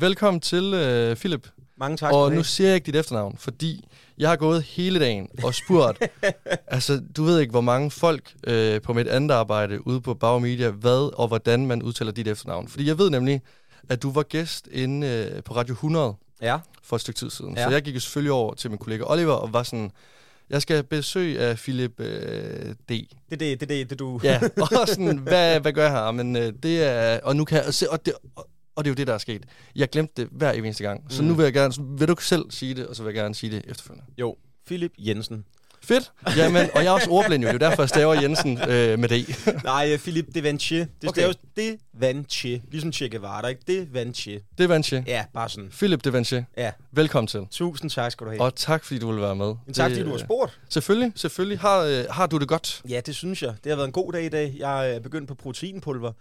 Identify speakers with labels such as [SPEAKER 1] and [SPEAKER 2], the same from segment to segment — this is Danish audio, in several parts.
[SPEAKER 1] Velkommen til, øh, Philip.
[SPEAKER 2] Mange tak.
[SPEAKER 1] Og nu siger jeg ikke dit efternavn, fordi jeg har gået hele dagen og spurgt, altså du ved ikke, hvor mange folk øh, på mit andet arbejde ude på Bauer Media, hvad og hvordan man udtaler dit efternavn. Fordi jeg ved nemlig, at du var gæst inde øh, på Radio 100
[SPEAKER 2] Ja,
[SPEAKER 1] for et stykke tid siden.
[SPEAKER 2] Ja.
[SPEAKER 1] Så jeg gik jo selvfølgelig over til min kollega Oliver og var sådan, jeg skal have besøg af Philip øh, D.
[SPEAKER 2] det er det, det, det, det du...
[SPEAKER 1] Ja, og sådan, hvad, hvad gør jeg her? Men øh, det er, og nu kan jeg se, og det, og, og det er jo det, der er sket. Jeg glemte det hver eneste gang. Så
[SPEAKER 2] Mm.
[SPEAKER 1] nu vil jeg gerne, vil du selv sige det, og så vil jeg gerne sige det efterfølgende.
[SPEAKER 2] Jo, Philip Jensen.
[SPEAKER 1] Fedt. Jamen, og jeg er også ordblind jo. Det er derfor, jeg staver Jensen øh, med D.
[SPEAKER 2] Nej, øh, Philip Devanchier. Det
[SPEAKER 1] Okay.
[SPEAKER 2] staves okay. Devanchier. Ligesom Che Guevara, ikke? Devanchier.
[SPEAKER 1] Det er Vanche.
[SPEAKER 2] Ja, bare sådan.
[SPEAKER 1] Philip de Vanche.
[SPEAKER 2] Ja,
[SPEAKER 1] Velkommen til.
[SPEAKER 2] tusind tak skal du have.
[SPEAKER 1] Og tak, fordi du vil være med.
[SPEAKER 2] Tak,
[SPEAKER 1] Det,
[SPEAKER 2] fordi du har
[SPEAKER 1] øh,
[SPEAKER 2] spurgt.
[SPEAKER 1] Selvfølgelig, selvfølgelig. Har, øh, har du det godt?
[SPEAKER 2] Ja, det synes jeg. Det har været en god dag i dag. Jeg er begyndt på proteinpulver,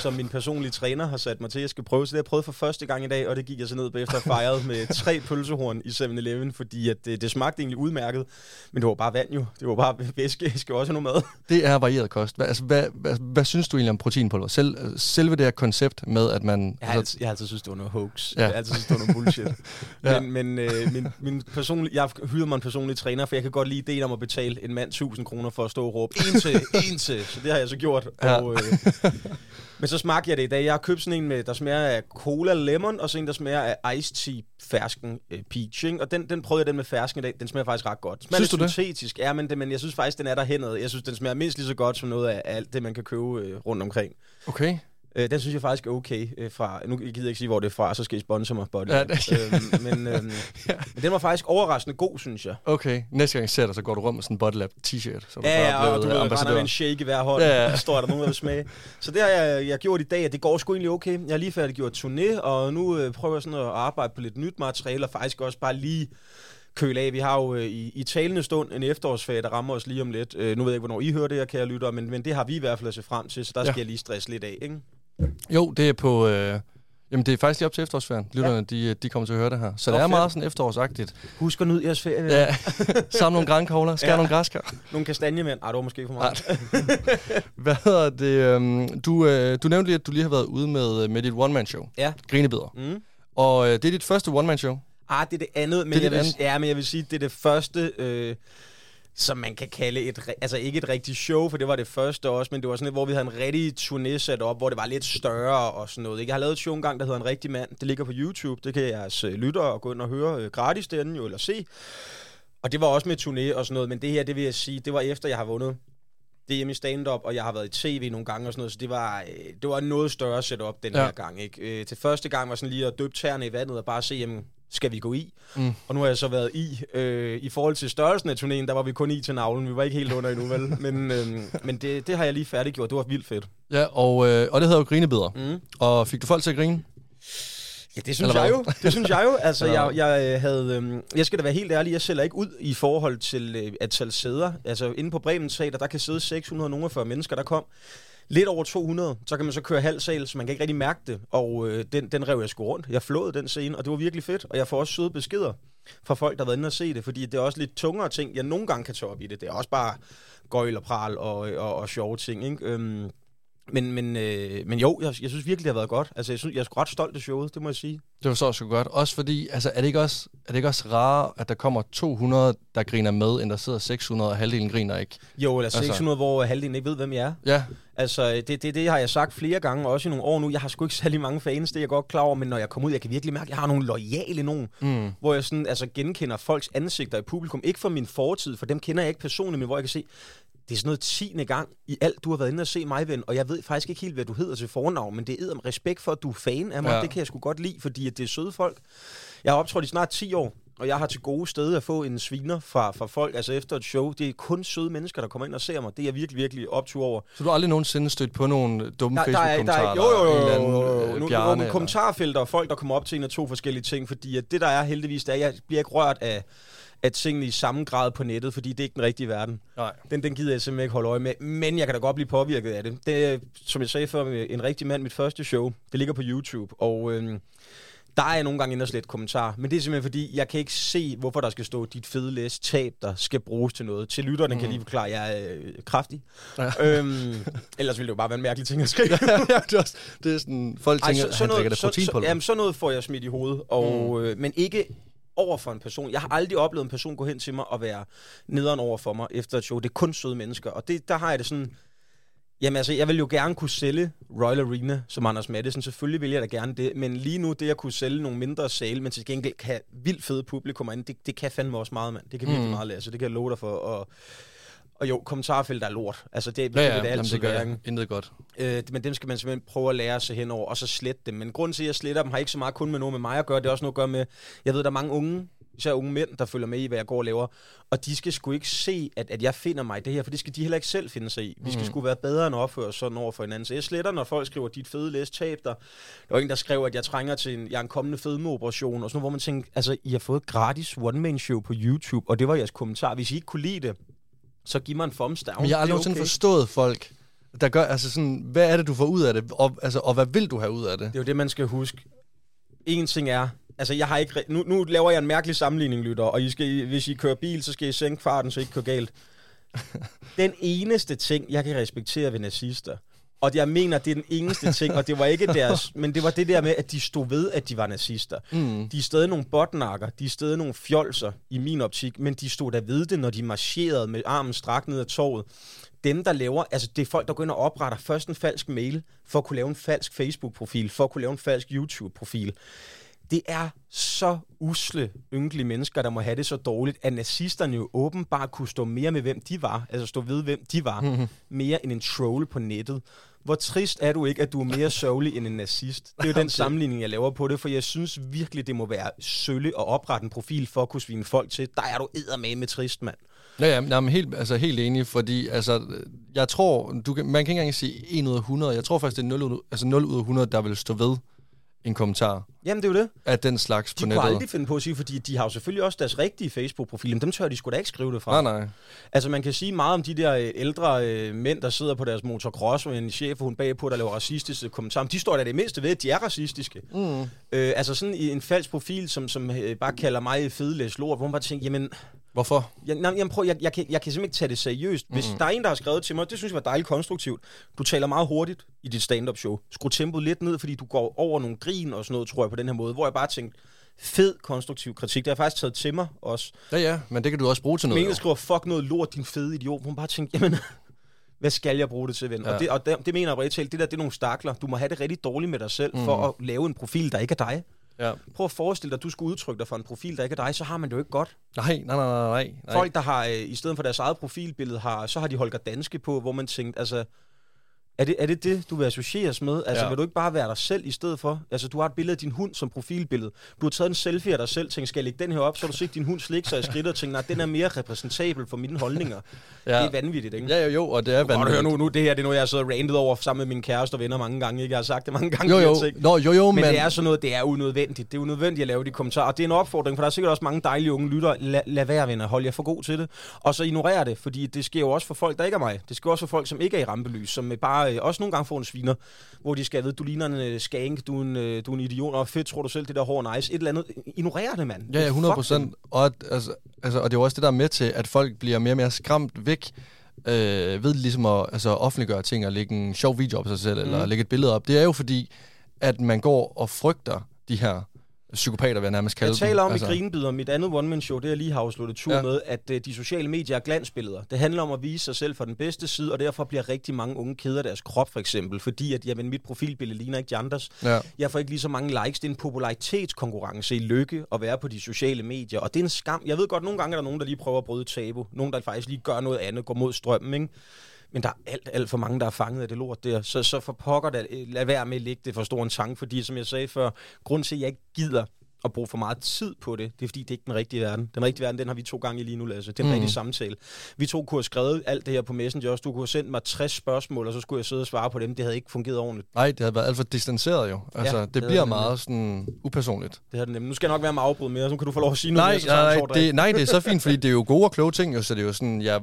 [SPEAKER 2] som min personlige træner har sat mig til, at jeg skal prøve. Så det har jeg prøvet for første gang i dag, og det gik jeg så ned på efter at have fejret med tre pølsehorn i 7-Eleven, fordi at det, det smagte egentlig udmærket. Men det var bare vand jo. Det var bare væske. Jeg skal også have noget mad.
[SPEAKER 1] Det er varieret kost. Hvad, altså, hvad, hvad, hvad synes du egentlig om proteinpulver? Selv, selve det her koncept med, at man...
[SPEAKER 2] Jeg har,
[SPEAKER 1] altså,
[SPEAKER 2] altid, jeg har altid synes, det var noget hoax.
[SPEAKER 1] Ja.
[SPEAKER 2] Jeg har altid synes, det var noget bullshit.
[SPEAKER 1] Ja.
[SPEAKER 2] Men, men øh, min, min personlige, jeg hyret mig en personlig træner, for jeg kan godt lide ideen om at betale en mand 1000 kroner for at stå og råbe, en til, en til. Så det har jeg så gjort.
[SPEAKER 1] Ja.
[SPEAKER 2] Og, øh, men så smagte jeg det i dag. Jeg har købt sådan en, med, der smager af cola lemon, og så en, der smager af iced tea fersken øh, peach. Ikke? Og den, den prøvede jeg den med fersken i dag. Den smager faktisk ret godt. Smager
[SPEAKER 1] Synes du det?
[SPEAKER 2] syntetisk, ja, men, det, men jeg synes faktisk, den er derhenad. Jeg synes, den smager mindst lige så godt som noget af alt det, man kan købe øh, rundt omkring.
[SPEAKER 1] Okay.
[SPEAKER 2] Øh, den synes jeg faktisk er okay øh, fra... Nu gider jeg ikke sige, hvor det er fra, så skal I sponsor mig, buddy.
[SPEAKER 1] Ja, det-
[SPEAKER 2] øhm, men, øhm,
[SPEAKER 1] Ja.
[SPEAKER 2] men den var faktisk overraskende god, synes jeg.
[SPEAKER 1] Okay. Næste gang jeg ser dig, så går du rundt med sådan en Body Lab t-shirt. Så du
[SPEAKER 2] Ja,
[SPEAKER 1] bare
[SPEAKER 2] ja, og du ved, render med en shake i hver hånd.
[SPEAKER 1] Ja,
[SPEAKER 2] Ja,
[SPEAKER 1] ja.
[SPEAKER 2] ja. står der nogen, der vil smage. Så det har jeg, jeg gjort i dag, og det går sgu egentlig okay. Jeg har lige færdiggjort turné, og nu øh, prøver jeg sådan at arbejde på lidt nyt materiale, og faktisk også bare lige køle af. Vi har jo øh, i, i talende stund en efterårsferie, der rammer os lige om lidt. Øh, nu ved jeg ikke, hvornår I hører det her, kære lytter, men, men det har vi i hvert fald at se frem til, så der
[SPEAKER 1] Ja.
[SPEAKER 2] ja. skal jeg lige stresse lidt af, ikke?
[SPEAKER 1] Jo, det er på... Øh, jamen, det er faktisk lige op til efterårsferien. Lytterne, de, de kommer til at høre det her. Så det er meget sådan efterårsagtigt.
[SPEAKER 2] Husk at nyde jeres ferie.
[SPEAKER 1] Ja. Samle nogle grænkogler, skære
[SPEAKER 2] Ja.
[SPEAKER 1] nogle græskar.
[SPEAKER 2] Nogle kastanjemænd. Ej, det var måske for meget.
[SPEAKER 1] Hvad hedder det? øhm, Du, øh, du nævnte lige, at du lige har været ude med, med dit one-man-show.
[SPEAKER 2] Ja.
[SPEAKER 1] Grinebidder.
[SPEAKER 2] Mm.
[SPEAKER 1] Og øh, det er dit første one-man-show.
[SPEAKER 2] Ah, det er det andet, men,
[SPEAKER 1] Det er
[SPEAKER 2] jeg vil,
[SPEAKER 1] andet.
[SPEAKER 2] Ja, men jeg vil sige, det er det første, øh, som man kan kalde et, altså ikke et rigtigt show, for det var det første også, men det var sådan et, hvor vi havde en rigtig turné sat op, hvor det var lidt større og sådan noget. Ikke? Jeg har lavet et show engang, der hedder En Rigtig Mand. Det ligger på YouTube. Det kan jeres øh, lyttere gå ind og høre øh, gratis derinde jo, eller se. Og det var også med turné og sådan noget, men det her, det vil jeg sige, det var efter, jeg har vundet DM i stand-up, og jeg har været i tv nogle gange og sådan noget, så det var, øh, det var noget større setup den
[SPEAKER 1] ja.
[SPEAKER 2] her gang. Ikke? Øh, til første gang var sådan lige at døbe tæerne i vandet og bare se, jamen, skal vi gå i?
[SPEAKER 1] Mm.
[SPEAKER 2] Og nu har jeg så været i. Øh, I forhold til størrelsen af turnéen, der var vi kun i til navlen. Vi var ikke helt under endnu, vel? Men, øh, men det, det har jeg lige færdiggjort. Det var vildt fedt.
[SPEAKER 1] Ja, og, øh, og det hedder jo Grinebidder.
[SPEAKER 2] Mm.
[SPEAKER 1] Og fik du folk til at grine?
[SPEAKER 2] Ja, det synes
[SPEAKER 1] Eller
[SPEAKER 2] jeg
[SPEAKER 1] hvad?
[SPEAKER 2] jo. Det synes jeg jo. Altså, jeg, jeg øh, havde... Øh, jeg skal da være helt ærlig, jeg sælger ikke ud i forhold til øh, antal sæder. Altså, inde på Bremen Teater, der kan sidde 640 mennesker, der kom. Lidt over 200, så kan man så køre halv sal, så man kan ikke rigtig mærke det. Og øh, den, den rev jeg sgu rundt. Jeg flåede den scene, og det var virkelig fedt. Og jeg får også søde beskeder fra folk, der har været inde og se det, fordi det er også lidt tungere ting, jeg nogle gange kan tage op i det. Det er også bare gøjl og pral og, og, og sjove ting, ikke? Øhm, men, men, øh, men jo, jeg, jeg synes virkelig, det har været godt. Altså, jeg, synes, jeg er sgu ret stolt af showet, det må jeg sige.
[SPEAKER 1] Det var så også godt. Også fordi, altså, er det ikke også, er det ikke også rare, at der kommer 200, der griner med, end der sidder 600, og halvdelen griner ikke?
[SPEAKER 2] Jo, eller
[SPEAKER 1] Altså-
[SPEAKER 2] 600, hvor halvdelen ikke ved, hvem jeg er.
[SPEAKER 1] Ja,
[SPEAKER 2] Altså, det, det, det har jeg sagt flere gange, også i nogle år nu. Jeg har sgu ikke særlig mange fans, det er jeg godt klar over, men når jeg kommer ud, jeg kan virkelig mærke, at jeg har nogle lojale nogen,
[SPEAKER 1] mm.
[SPEAKER 2] hvor jeg sådan, altså, genkender folks ansigter i publikum. Ikke for min fortid, for dem kender jeg ikke personligt, men hvor jeg kan se, det er sådan noget tiende gang i alt, du har været inde og se mig, ven, og jeg ved faktisk ikke helt, hvad du hedder til fornavn, men det er med respekt for, at du er fan af mig.
[SPEAKER 1] Ja.
[SPEAKER 2] Det kan jeg sgu godt lide, fordi at det er søde folk. Jeg har optrådt i snart 10 år, og jeg har til gode steder at få en sviner fra, fra folk, altså efter et show. Det er kun søde mennesker, der kommer ind og ser mig. Det er jeg virkelig, virkelig optur over.
[SPEAKER 1] Så du har aldrig nogensinde stødt på nogle dumme
[SPEAKER 2] er,
[SPEAKER 1] Facebook-kommentarer?
[SPEAKER 2] er, jo, jo, jo, jo,
[SPEAKER 1] anden,
[SPEAKER 2] jo,
[SPEAKER 1] øh,
[SPEAKER 2] jo. Nu,
[SPEAKER 1] Bjarne,
[SPEAKER 2] kommentarfelter og folk, der kommer op til en af to forskellige ting, fordi at det, der er heldigvis, det er, at jeg bliver ikke rørt af, af tingene i samme grad på nettet, fordi det er ikke den rigtige verden.
[SPEAKER 1] Nej.
[SPEAKER 2] Den, den gider jeg simpelthen ikke holde øje med, men jeg kan da godt blive påvirket af det. Det som jeg sagde før, en rigtig mand, mit første show, det ligger på YouTube, og øhm, Der er jeg nogle gange inde og slet kommentarer, men det er simpelthen fordi, jeg kan ikke se, hvorfor der skal stå dit fede læs tab, der skal bruges til noget. Til lytterne mm. kan jeg lige forklare, at jeg er øh, kraftig. Ja. Øhm, ellers ville det jo bare være en mærkelig ting at skrive.
[SPEAKER 1] ja, det, er også, det er sådan, folk tænker, Ej, så, han drikker der proteinpulver.
[SPEAKER 2] Så, jamen, sådan noget får jeg smidt i hovedet, og, mm. øh, men ikke over for en person. Jeg har aldrig oplevet en person gå hen til mig og være nederen over for mig efter et show. Det er kun søde mennesker, og det, der har jeg det sådan Jamen altså, jeg vil jo gerne kunne sælge Royal Arena som Anders Madsen. Selvfølgelig vil jeg da gerne det. Men lige nu, det at kunne sælge nogle mindre sale, men til gengæld kan vildt fede publikum ind, det, det kan fandme også meget, mand. Det kan virkelig mm. meget. Så det kan jeg love dig for. Og, og jo, kommentarfelt er lort. Altså, det,
[SPEAKER 1] ja, ja, det, altid det gør jeg. Intet godt.
[SPEAKER 2] Øh, men dem skal man simpelthen prøve at lære sig henover, og så slette dem. Men grunden til, at jeg sletter dem, har ikke så meget kun med noget med mig at gøre. Det er også noget at gøre med, jeg ved, der er mange unge, især unge mænd, der følger med i, hvad jeg går og laver. Og de skal sgu ikke se, at, at jeg finder mig i det her, for det skal de heller ikke selv finde sig i. Vi skal mm. sgu være bedre end at opføre sådan over for hinanden. Så jeg sletter, når folk skriver, dit fede læs tab der. Der var en, der skrev, at jeg trænger til en, jeg er en kommende fedmeoperation, og sådan noget, hvor man tænker, altså, I har fået gratis one-man-show på YouTube, og det var jeres kommentar. Hvis I ikke kunne lide det, så giv mig en thumbs down.
[SPEAKER 1] Men jeg har aldrig okay. forstået folk, der gør, altså sådan, hvad er det, du får ud af det, og, altså, og hvad vil du have ud af det?
[SPEAKER 2] Det er jo det, man skal huske. En ting er, altså jeg har ikke, nu, nu laver jeg en mærkelig sammenligning, lytter, og I skal, hvis I kører bil, så skal I sænke farten, så I ikke kører galt. Den eneste ting, jeg kan respektere ved nazister, og jeg mener, det er den eneste ting, og det var ikke deres, men det var det der med, at de stod ved, at de var nazister. Mm. De er stadig nogle botnakker, de er stadig nogle fjolser i min optik, men de stod der ved det, når de marcherede med armen strakt ned ad torvet. Dem, der laver, altså det er folk, der går ind og opretter først en falsk mail, for at kunne lave en falsk Facebook-profil, for at kunne lave en falsk YouTube-profil det er så usle, ynkelige mennesker, der må have det så dårligt, at nazisterne jo åbenbart kunne stå mere med, hvem de var, altså stå ved, hvem de var, mm-hmm. mere end en troll på nettet. Hvor trist er du ikke, at du er mere sørgelig end en nazist? Det er jo den sammenligning, jeg laver på det, for jeg synes virkelig, det må være sølle at oprette en profil for at kunne svine folk til. Der er du med med trist, mand.
[SPEAKER 1] Ja, ja, jamen, helt, altså, helt enig, fordi altså, jeg tror, du kan, man kan ikke engang sige 1 ud af 100. Jeg tror faktisk, det er 0 ud, altså 0 ud af 100, der vil stå ved en kommentar.
[SPEAKER 2] Jamen, det er jo det.
[SPEAKER 1] Af den slags
[SPEAKER 2] de på nettet. De kunne aldrig finde på at sige, fordi de har jo selvfølgelig også deres rigtige Facebook-profil, men dem tør de sgu da ikke skrive det fra.
[SPEAKER 1] Nej, nej.
[SPEAKER 2] Altså, man kan sige meget om de der øh, ældre øh, mænd, der sidder på deres motocross, og en chef hun bagpå, der laver racistiske kommentarer. De står der det mindste ved, at de er racistiske. Mm. Øh, altså sådan i en falsk profil, som, som øh, bare kalder mig fedelæs lort, hvor man bare tænker, jamen,
[SPEAKER 1] Hvorfor?
[SPEAKER 2] Jeg, nej, jeg, prøv, jeg, jeg, kan, jeg kan simpelthen ikke tage det seriøst. Hvis mm. der er en, der har skrevet til mig, det synes jeg var dejligt konstruktivt. Du taler meget hurtigt i dit stand-up show. Skru tempoet lidt ned, fordi du går over nogle grin og sådan noget, tror jeg, på den her måde. Hvor jeg bare tænkte, fed konstruktiv kritik. Det har jeg faktisk taget til mig også.
[SPEAKER 1] Ja, ja, men det kan du også bruge til noget.
[SPEAKER 2] Men skriver, fuck noget lort, din fede idiot. Hun bare tænkte, jamen, hvad skal jeg bruge det til, ven? Ja. Og, det, og det, det mener jeg rigtig det der, det er nogle stakler. Du må have det rigtig dårligt med dig selv, mm. for at lave en profil, der ikke er dig. Ja. Prøv at forestille dig, at du skulle udtrykke dig for en profil, der ikke er dig, så har man det jo ikke godt.
[SPEAKER 1] Nej, nej, nej, nej. nej.
[SPEAKER 2] Folk, der har, øh, i stedet for deres eget profilbillede, har, så har de Holger Danske på, hvor man tænkte, altså, er det, er det det, du vil associeres med? Altså, ja. vil du ikke bare være dig selv i stedet for? Altså, du har et billede af din hund som profilbillede. Du har taget en selfie af dig selv, tænkt, skal jeg lægge den her op? Så har du set din hund slikke sig i skridtet og tænkt, nej, den er mere repræsentabel for mine holdninger. ja. Det er vanvittigt, ikke?
[SPEAKER 1] Ja, jo, jo, og det er vanvittigt.
[SPEAKER 2] høre nu, nu, det her det er noget, jeg har siddet randet over sammen med min kæreste og venner mange gange, ikke? Jeg har sagt det mange gange.
[SPEAKER 1] Jo, jo, Nå, jo, jo
[SPEAKER 2] men, men, det er sådan noget, det er unødvendigt. Det er unødvendigt at lave de kommentarer. Og det er en opfordring, for der er sikkert også mange dejlige unge lytter. La, lad være, venner. Hold jer for god til det. Og så ignorer det, fordi det sker jo også for folk, der ikke er mig. Det sker også for folk, som ikke er i rampelys, som bare øh, også nogle gange får en sviner, hvor de skal vide, du ligner en uh, skank, du er en, uh, du er en idiot, og fedt tror du selv, det der hår nice, et eller andet. Ignorer det, mand.
[SPEAKER 1] Ja, ja, 100 procent. Og, at, altså, altså, og det er jo også det, der er med til, at folk bliver mere og mere skræmt væk øh, ved ligesom at altså, offentliggøre ting og lægge en sjov video op på sig selv, mm. eller lægge et billede op. Det er jo fordi, at man går og frygter de her psykopater, vil jeg nærmest kalde
[SPEAKER 2] Jeg taler om altså. i Grinbider, mit andet one-man-show, det jeg lige har afsluttet tur ja. med, at uh, de sociale medier er glansbilleder. Det handler om at vise sig selv fra den bedste side, og derfor bliver rigtig mange unge keder deres krop, for eksempel, fordi at jamen, mit profilbillede ligner ikke de andres. Ja. Jeg får ikke lige så mange likes. Det er en popularitetskonkurrence i lykke at være på de sociale medier, og det er en skam. Jeg ved godt, nogle gange er der nogen, der lige prøver at bryde tabu. Nogen, der faktisk lige gør noget andet, går mod strømmen, ikke? Men der er alt, alt for mange, der er fanget af det lort der. Så, så for pokker, der, lad være med at lægge det for stor en tank, fordi som jeg sagde før, grund til, at jeg ikke gider at bruge for meget tid på det, det er fordi, det er ikke den rigtige verden. Den rigtige verden, den har vi to gange lige nu, Lasse. Det er en mm. rigtig samtale. Vi to kunne have skrevet alt det her på Messenger også. Du kunne have sendt mig 60 spørgsmål, og så skulle jeg sidde og svare på dem. Det havde ikke fungeret ordentligt.
[SPEAKER 1] Nej, det havde været alt for distanceret jo. Altså, ja, det, det bliver det meget sådan upersonligt.
[SPEAKER 2] Det har det nemlig. Nu skal jeg nok være med afbrud mere, så kan du få lov at sige noget
[SPEAKER 1] nej, mere. Nej, det, nej, det er så fint, fordi det er jo gode og kloge ting, jo, så det er jo sådan, ja,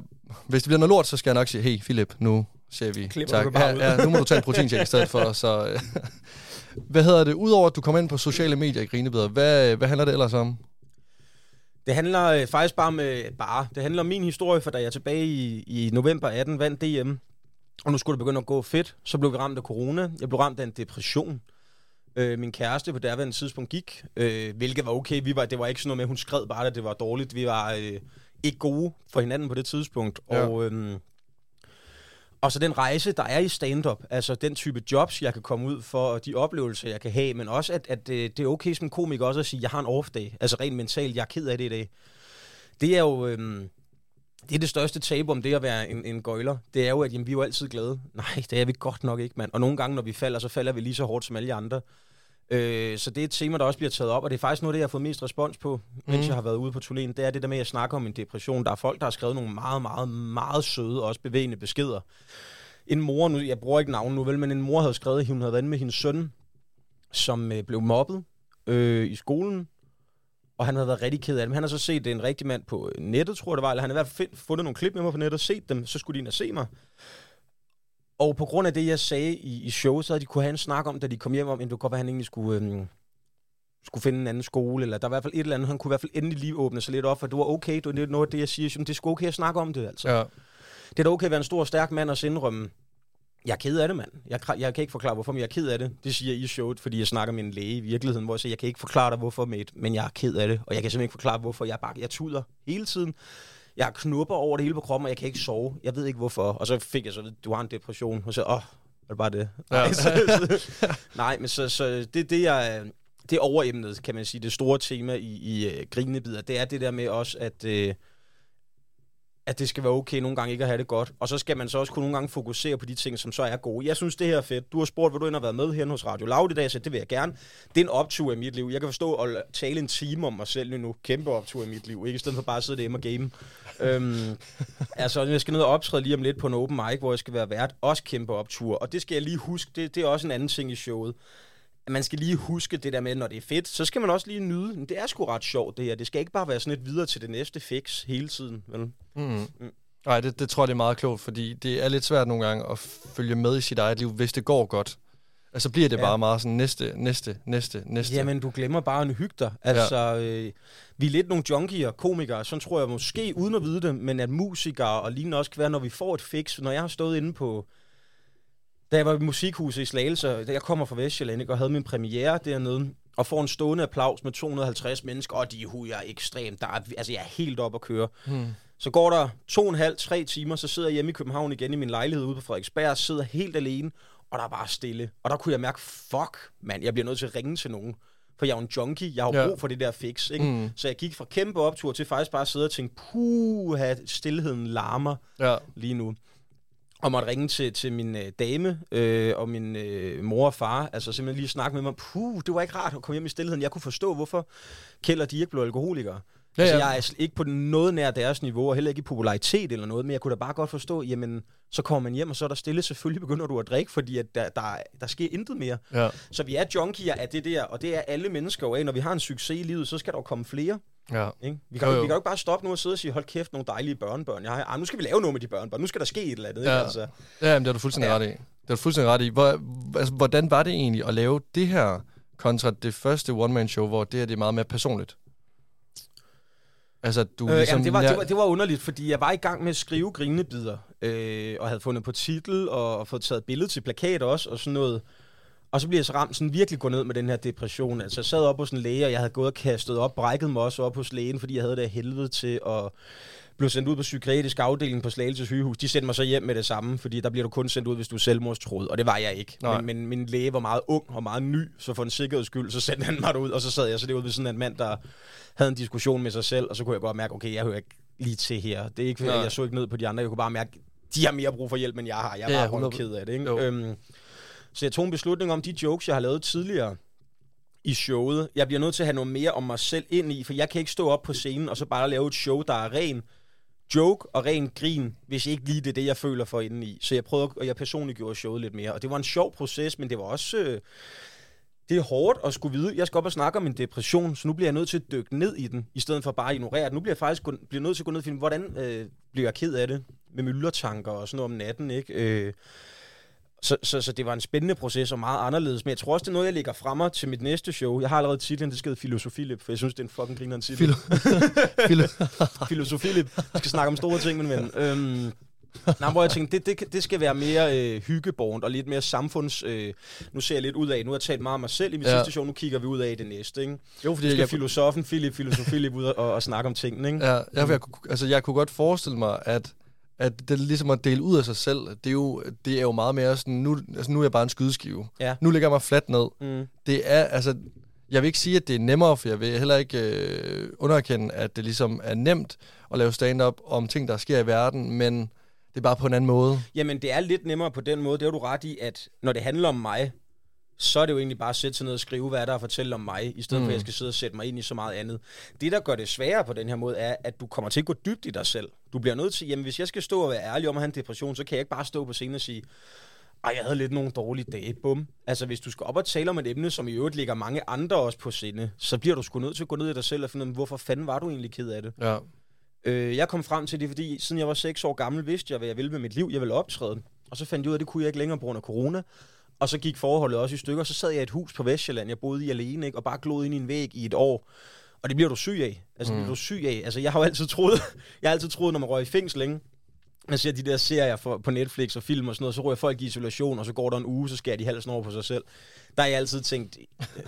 [SPEAKER 1] hvis det bliver noget lort, så skal jeg nok sige, hey Philip, nu siger vi
[SPEAKER 2] Klipper tak.
[SPEAKER 1] Ja, ja, nu må du tage en protein i stedet for, så... Hvad hedder det? Udover at du kommer ind på sociale medier i Grinebeder, hvad, hvad handler det ellers om?
[SPEAKER 2] Det handler øh, faktisk bare om, øh, bare, det handler om min historie, for da jeg tilbage i, i november 18 vandt DM, og nu skulle det begynde at gå fedt, så blev vi ramt af corona. Jeg blev ramt af en depression. Øh, min kæreste på derværende tidspunkt gik, øh, hvilket var okay. Vi var, det var ikke sådan noget med, hun skred bare, at det var dårligt. Vi var øh, ikke gode for hinanden på det tidspunkt.
[SPEAKER 1] Ja.
[SPEAKER 2] Og, øh, og så den rejse, der er i stand-up, altså den type jobs, jeg kan komme ud for, og de oplevelser, jeg kan have, men også, at, at øh, det, er okay som komiker også at sige, jeg har en off-day. Altså rent mentalt, jeg er ked af det i dag. Det er jo... Øhm, det er det største tabu om det at være en, en gøjler. Det er jo, at jamen, vi er jo altid glade. Nej, det er vi godt nok ikke, mand. Og nogle gange, når vi falder, så falder vi lige så hårdt som alle de andre. Øh, så det er et tema, der også bliver taget op, og det er faktisk noget, det jeg har fået mest respons på, mens
[SPEAKER 1] Mhm.
[SPEAKER 2] jeg har været ude på turnéen. Det er det der med at snakke om en depression. Der er folk, der har skrevet nogle meget, meget, meget søde og også bevægende beskeder. En mor, nu, jeg bruger ikke navn nu vel, men en mor havde skrevet, at hun havde været med hendes søn, som øh, blev mobbet øh, i skolen, og han havde været rigtig ked af det. Men han har så set en rigtig mand på nettet, tror jeg det var, eller han har i hvert fald fundet nogle klip med mig på nettet og set dem, så skulle de ind og se mig. Og på grund af det, jeg sagde i, i showet, så havde de kunne have en snak om, da de kom hjem om, at det kunne være, at han egentlig skulle, øhm, skulle finde en anden skole, eller der var i hvert fald et eller andet, han kunne i hvert fald endelig lige åbne sig lidt op, for det var okay, det var noget af det, jeg siger, det er sgu okay at snakke om det, altså.
[SPEAKER 1] Ja.
[SPEAKER 2] Det er da okay at være en stor og stærk mand og indrømme, jeg er ked af det, mand. Jeg, jeg kan ikke forklare, hvorfor, men jeg er ked af det. Det siger jeg i showet, fordi jeg snakker med en læge i virkeligheden, hvor jeg siger, jeg kan ikke forklare dig, hvorfor, mate, men jeg er ked af det. Og jeg kan simpelthen ikke forklare, hvorfor. Jeg, bare, jeg tuder hele tiden. Jeg har knupper over det hele på kroppen, og jeg kan ikke sove. Jeg ved ikke, hvorfor. Og så fik jeg så, du har en depression. Og så, åh, er det bare det?
[SPEAKER 1] Ja.
[SPEAKER 2] Nej, så, så, nej men så, så det, det jeg, det er overemnet, kan man sige, det store tema i, i uh, grinebider, det er det der med også, at, uh, at det skal være okay nogle gange ikke at have det godt. Og så skal man så også kunne nogle gange fokusere på de ting, som så er gode. Jeg synes, det her er fedt. Du har spurgt, hvor du end har været med her hos Radio Loud i dag, så det vil jeg gerne. Det er en optur i mit liv. Jeg kan forstå at tale en time om mig selv nu. Kæmpe optur i mit liv. Ikke i stedet for bare at sidde derhjemme og game. øhm, altså, jeg skal ned og optræde lige om lidt på en open mic, hvor jeg skal være vært. Også kæmpe optur. Og det skal jeg lige huske. Det, det er også en anden ting i showet man skal lige huske det der med, når det er fedt, så skal man også lige nyde. Det er sgu ret sjovt, det her. Det skal ikke bare være sådan et videre til det næste fix hele tiden. Vel?
[SPEAKER 1] Mm. Nej, det, det tror jeg, det er meget klogt, fordi det er lidt svært nogle gange at følge med i sit eget liv, hvis det går godt. Altså bliver det
[SPEAKER 2] Ja.
[SPEAKER 1] ja. bare meget sådan næste, næste, næste, næste.
[SPEAKER 2] Jamen, du glemmer bare en hygge dig. Altså, ja. øh, vi er lidt nogle junkier, komikere, sådan tror jeg måske, uden at vide det, men at musikere og lignende også kan være, når vi får et fix. Når jeg har stået inde på, da jeg var i musikhuset i Slagelse, da jeg kommer fra Vestjylland, ikke, og havde min premiere dernede, og får en stående applaus med 250 mennesker, og de hujer ekstremt. Der er, altså, jeg er helt op at køre.
[SPEAKER 1] Hmm.
[SPEAKER 2] Så går der to og en halv, tre timer, så sidder jeg hjemme i København igen i min lejlighed ude på Frederiksberg, sidder helt alene, og der er bare stille. Og der kunne jeg mærke, fuck, mand, jeg bliver nødt til at ringe til nogen. For jeg er jo en junkie, jeg har jo
[SPEAKER 1] Ja.
[SPEAKER 2] brug for det der fix, ikke?
[SPEAKER 1] Mm.
[SPEAKER 2] Så jeg gik fra kæmpe optur til faktisk bare at sidde og tænke, puh, stillheden larmer
[SPEAKER 1] Ja.
[SPEAKER 2] lige nu. Og måtte ringe til, til min øh, dame øh, og min øh, mor og far, altså simpelthen lige snakke med mig, puh, det var ikke rart at komme hjem i stillheden. Jeg kunne forstå, hvorfor Kjeld og de ikke blev alkoholikere. Ja,
[SPEAKER 1] Ja,
[SPEAKER 2] altså,
[SPEAKER 1] ja.
[SPEAKER 2] jeg er ikke på noget nær deres niveau, og heller ikke i popularitet eller noget, men jeg kunne da bare godt forstå, jamen, så kommer man hjem, og så er der stille, selvfølgelig begynder du at drikke, fordi at der, der, der sker intet mere.
[SPEAKER 1] Ja.
[SPEAKER 2] Så vi er junkier af det der, og det er alle mennesker jo af. Når vi har en succes i livet, så skal der jo komme flere.
[SPEAKER 1] Ja.
[SPEAKER 2] Ikke? Vi, kan,
[SPEAKER 1] Jo,
[SPEAKER 2] jo, vi kan jo ikke bare stoppe nu og sidde og sige, hold kæft, nogle dejlige børnebørn. Jeg har, ah, nu skal vi lave noget med de børnebørn. Nu skal der ske et eller andet. Ikke?
[SPEAKER 1] Ja.
[SPEAKER 2] Altså,
[SPEAKER 1] Ja, men det har du fuldstændig
[SPEAKER 2] Ja.
[SPEAKER 1] ret i. Det har du fuldstændig ret i. Hvor, altså, hvordan var det egentlig at lave det her kontra det første one-man-show, hvor det her det er meget mere personligt? Altså, du
[SPEAKER 2] øh,
[SPEAKER 1] ligesom...
[SPEAKER 2] jamen, det, var, det, var, det var underligt, fordi jeg var i gang med at skrive grinebider, øh, og havde fundet på titel, og, og fået taget billede til plakat også, og sådan noget. Og så bliver jeg så ramt sådan virkelig gå ned med den her depression. Altså, jeg sad op hos en læge, og jeg havde gået og kastet op, brækket mig også op hos lægen, fordi jeg havde det helvede til at blive sendt ud på psykiatrisk afdeling på Slagelse sygehus. De sendte mig så hjem med det samme, fordi der bliver du kun sendt ud, hvis du er selvmordstroet, og det var jeg ikke.
[SPEAKER 1] Nej.
[SPEAKER 2] Men, men min læge var meget ung og meget ny, så for en sikkerheds skyld, så sendte han mig ud, og så sad jeg så derude ved sådan en mand, der havde en diskussion med sig selv, og så kunne jeg godt mærke, okay, jeg hører ikke lige til her. Det er ikke, fordi jeg så ikke ned på de andre, jeg kunne bare mærke, de har mere brug for hjælp, end jeg har. Jeg er
[SPEAKER 1] Ja,
[SPEAKER 2] bare
[SPEAKER 1] 100.
[SPEAKER 2] røv ked af det, ikke?
[SPEAKER 1] Jo.
[SPEAKER 2] Øhm, så jeg tog en beslutning om de jokes, jeg har lavet tidligere i showet. Jeg bliver nødt til at have noget mere om mig selv ind i, for jeg kan ikke stå op på scenen og så bare lave et show, der er ren joke og ren grin, hvis ikke lige det er det, jeg føler for indeni. Så jeg prøvede, og jeg personligt gjorde showet lidt mere. Og det var en sjov proces, men det var også... Øh, det er hårdt at skulle vide, jeg skal op og snakke om en depression, så nu bliver jeg nødt til at dykke ned i den, i stedet for bare at ignorere den. Nu bliver jeg faktisk gå- bliver nødt til at gå ned og finde, hvordan øh, bliver jeg ked af det med myldertanker og sådan noget om natten, ikke? Øh, så, så, så det var en spændende proces og meget anderledes. Men jeg tror også, det er noget, jeg lægger fremme til mit næste show. Jeg har allerede titlen, det skal hedde Filosofilip, for jeg synes, det er en fucking griner titel.
[SPEAKER 1] Filo-
[SPEAKER 2] Filosofilip. Vi skal snakke om store ting, min ven. Øhm, Nej, hvor jeg tænkte, det, det, det skal være mere øh, hyggebornt og lidt mere samfunds... Øh, nu ser jeg lidt ud af, nu har jeg talt meget om mig selv i min
[SPEAKER 1] Ja.
[SPEAKER 2] sidste show, nu kigger vi ud af det næste, ikke?
[SPEAKER 1] jo, fordi
[SPEAKER 2] Nu skal
[SPEAKER 1] jeg,
[SPEAKER 2] filosofen Philip, filosofi ud og, og snakke om tingene, ikke?
[SPEAKER 1] Ja, jeg, jeg, altså, jeg kunne godt forestille mig, at, at det er ligesom at dele ud af sig selv, det er jo, det er jo meget mere sådan, nu, altså, nu er jeg bare en skydeskive.
[SPEAKER 2] Ja.
[SPEAKER 1] Nu ligger jeg mig fladt ned.
[SPEAKER 2] Mm.
[SPEAKER 1] Det er, altså, jeg vil ikke sige, at det er nemmere, for jeg vil heller ikke øh, underkende, at det ligesom er nemt at lave stand-up om ting, der sker i verden, men det er bare på en anden måde.
[SPEAKER 2] Jamen, det er lidt nemmere på den måde. Det har du ret i, at når det handler om mig, så er det jo egentlig bare at sætte sig ned og skrive, hvad der er at fortælle om mig, i stedet mm. for at jeg skal sidde og sætte mig ind i så meget andet. Det, der gør det sværere på den her måde, er, at du kommer til at gå dybt i dig selv. Du bliver nødt til, jamen hvis jeg skal stå og være ærlig om at have en depression, så kan jeg ikke bare stå på scenen og sige, ej, jeg havde lidt nogle dårlige dage, bum. Altså, hvis du skal op og tale om et emne, som i øvrigt ligger mange andre også på sinde, så bliver du sgu nødt til at gå ned i dig selv og finde ud af, hvorfor fanden var du egentlig ked af det?
[SPEAKER 1] Ja.
[SPEAKER 2] Øh, jeg kom frem til det, fordi siden jeg var 6 år gammel, vidste jeg, hvad jeg ville med mit liv. Jeg ville optræde. Og så fandt jeg ud af, at det kunne jeg ikke længere på grund af corona. Og så gik forholdet også i stykker. Så sad jeg i et hus på Vestjylland, jeg boede i alene, ikke? og bare glod ind i en væg i et år. Og det bliver du syg af. Altså, det bliver du syg af. Altså, jeg har jo altid troet, jeg har altid troet, når man røg i fængsel, ikke? Man ser de der serier for, på Netflix og film og sådan noget, så ryger folk i isolation, og så går der en uge, så skærer de halsen over på sig selv. Der har jeg altid tænkt, øh,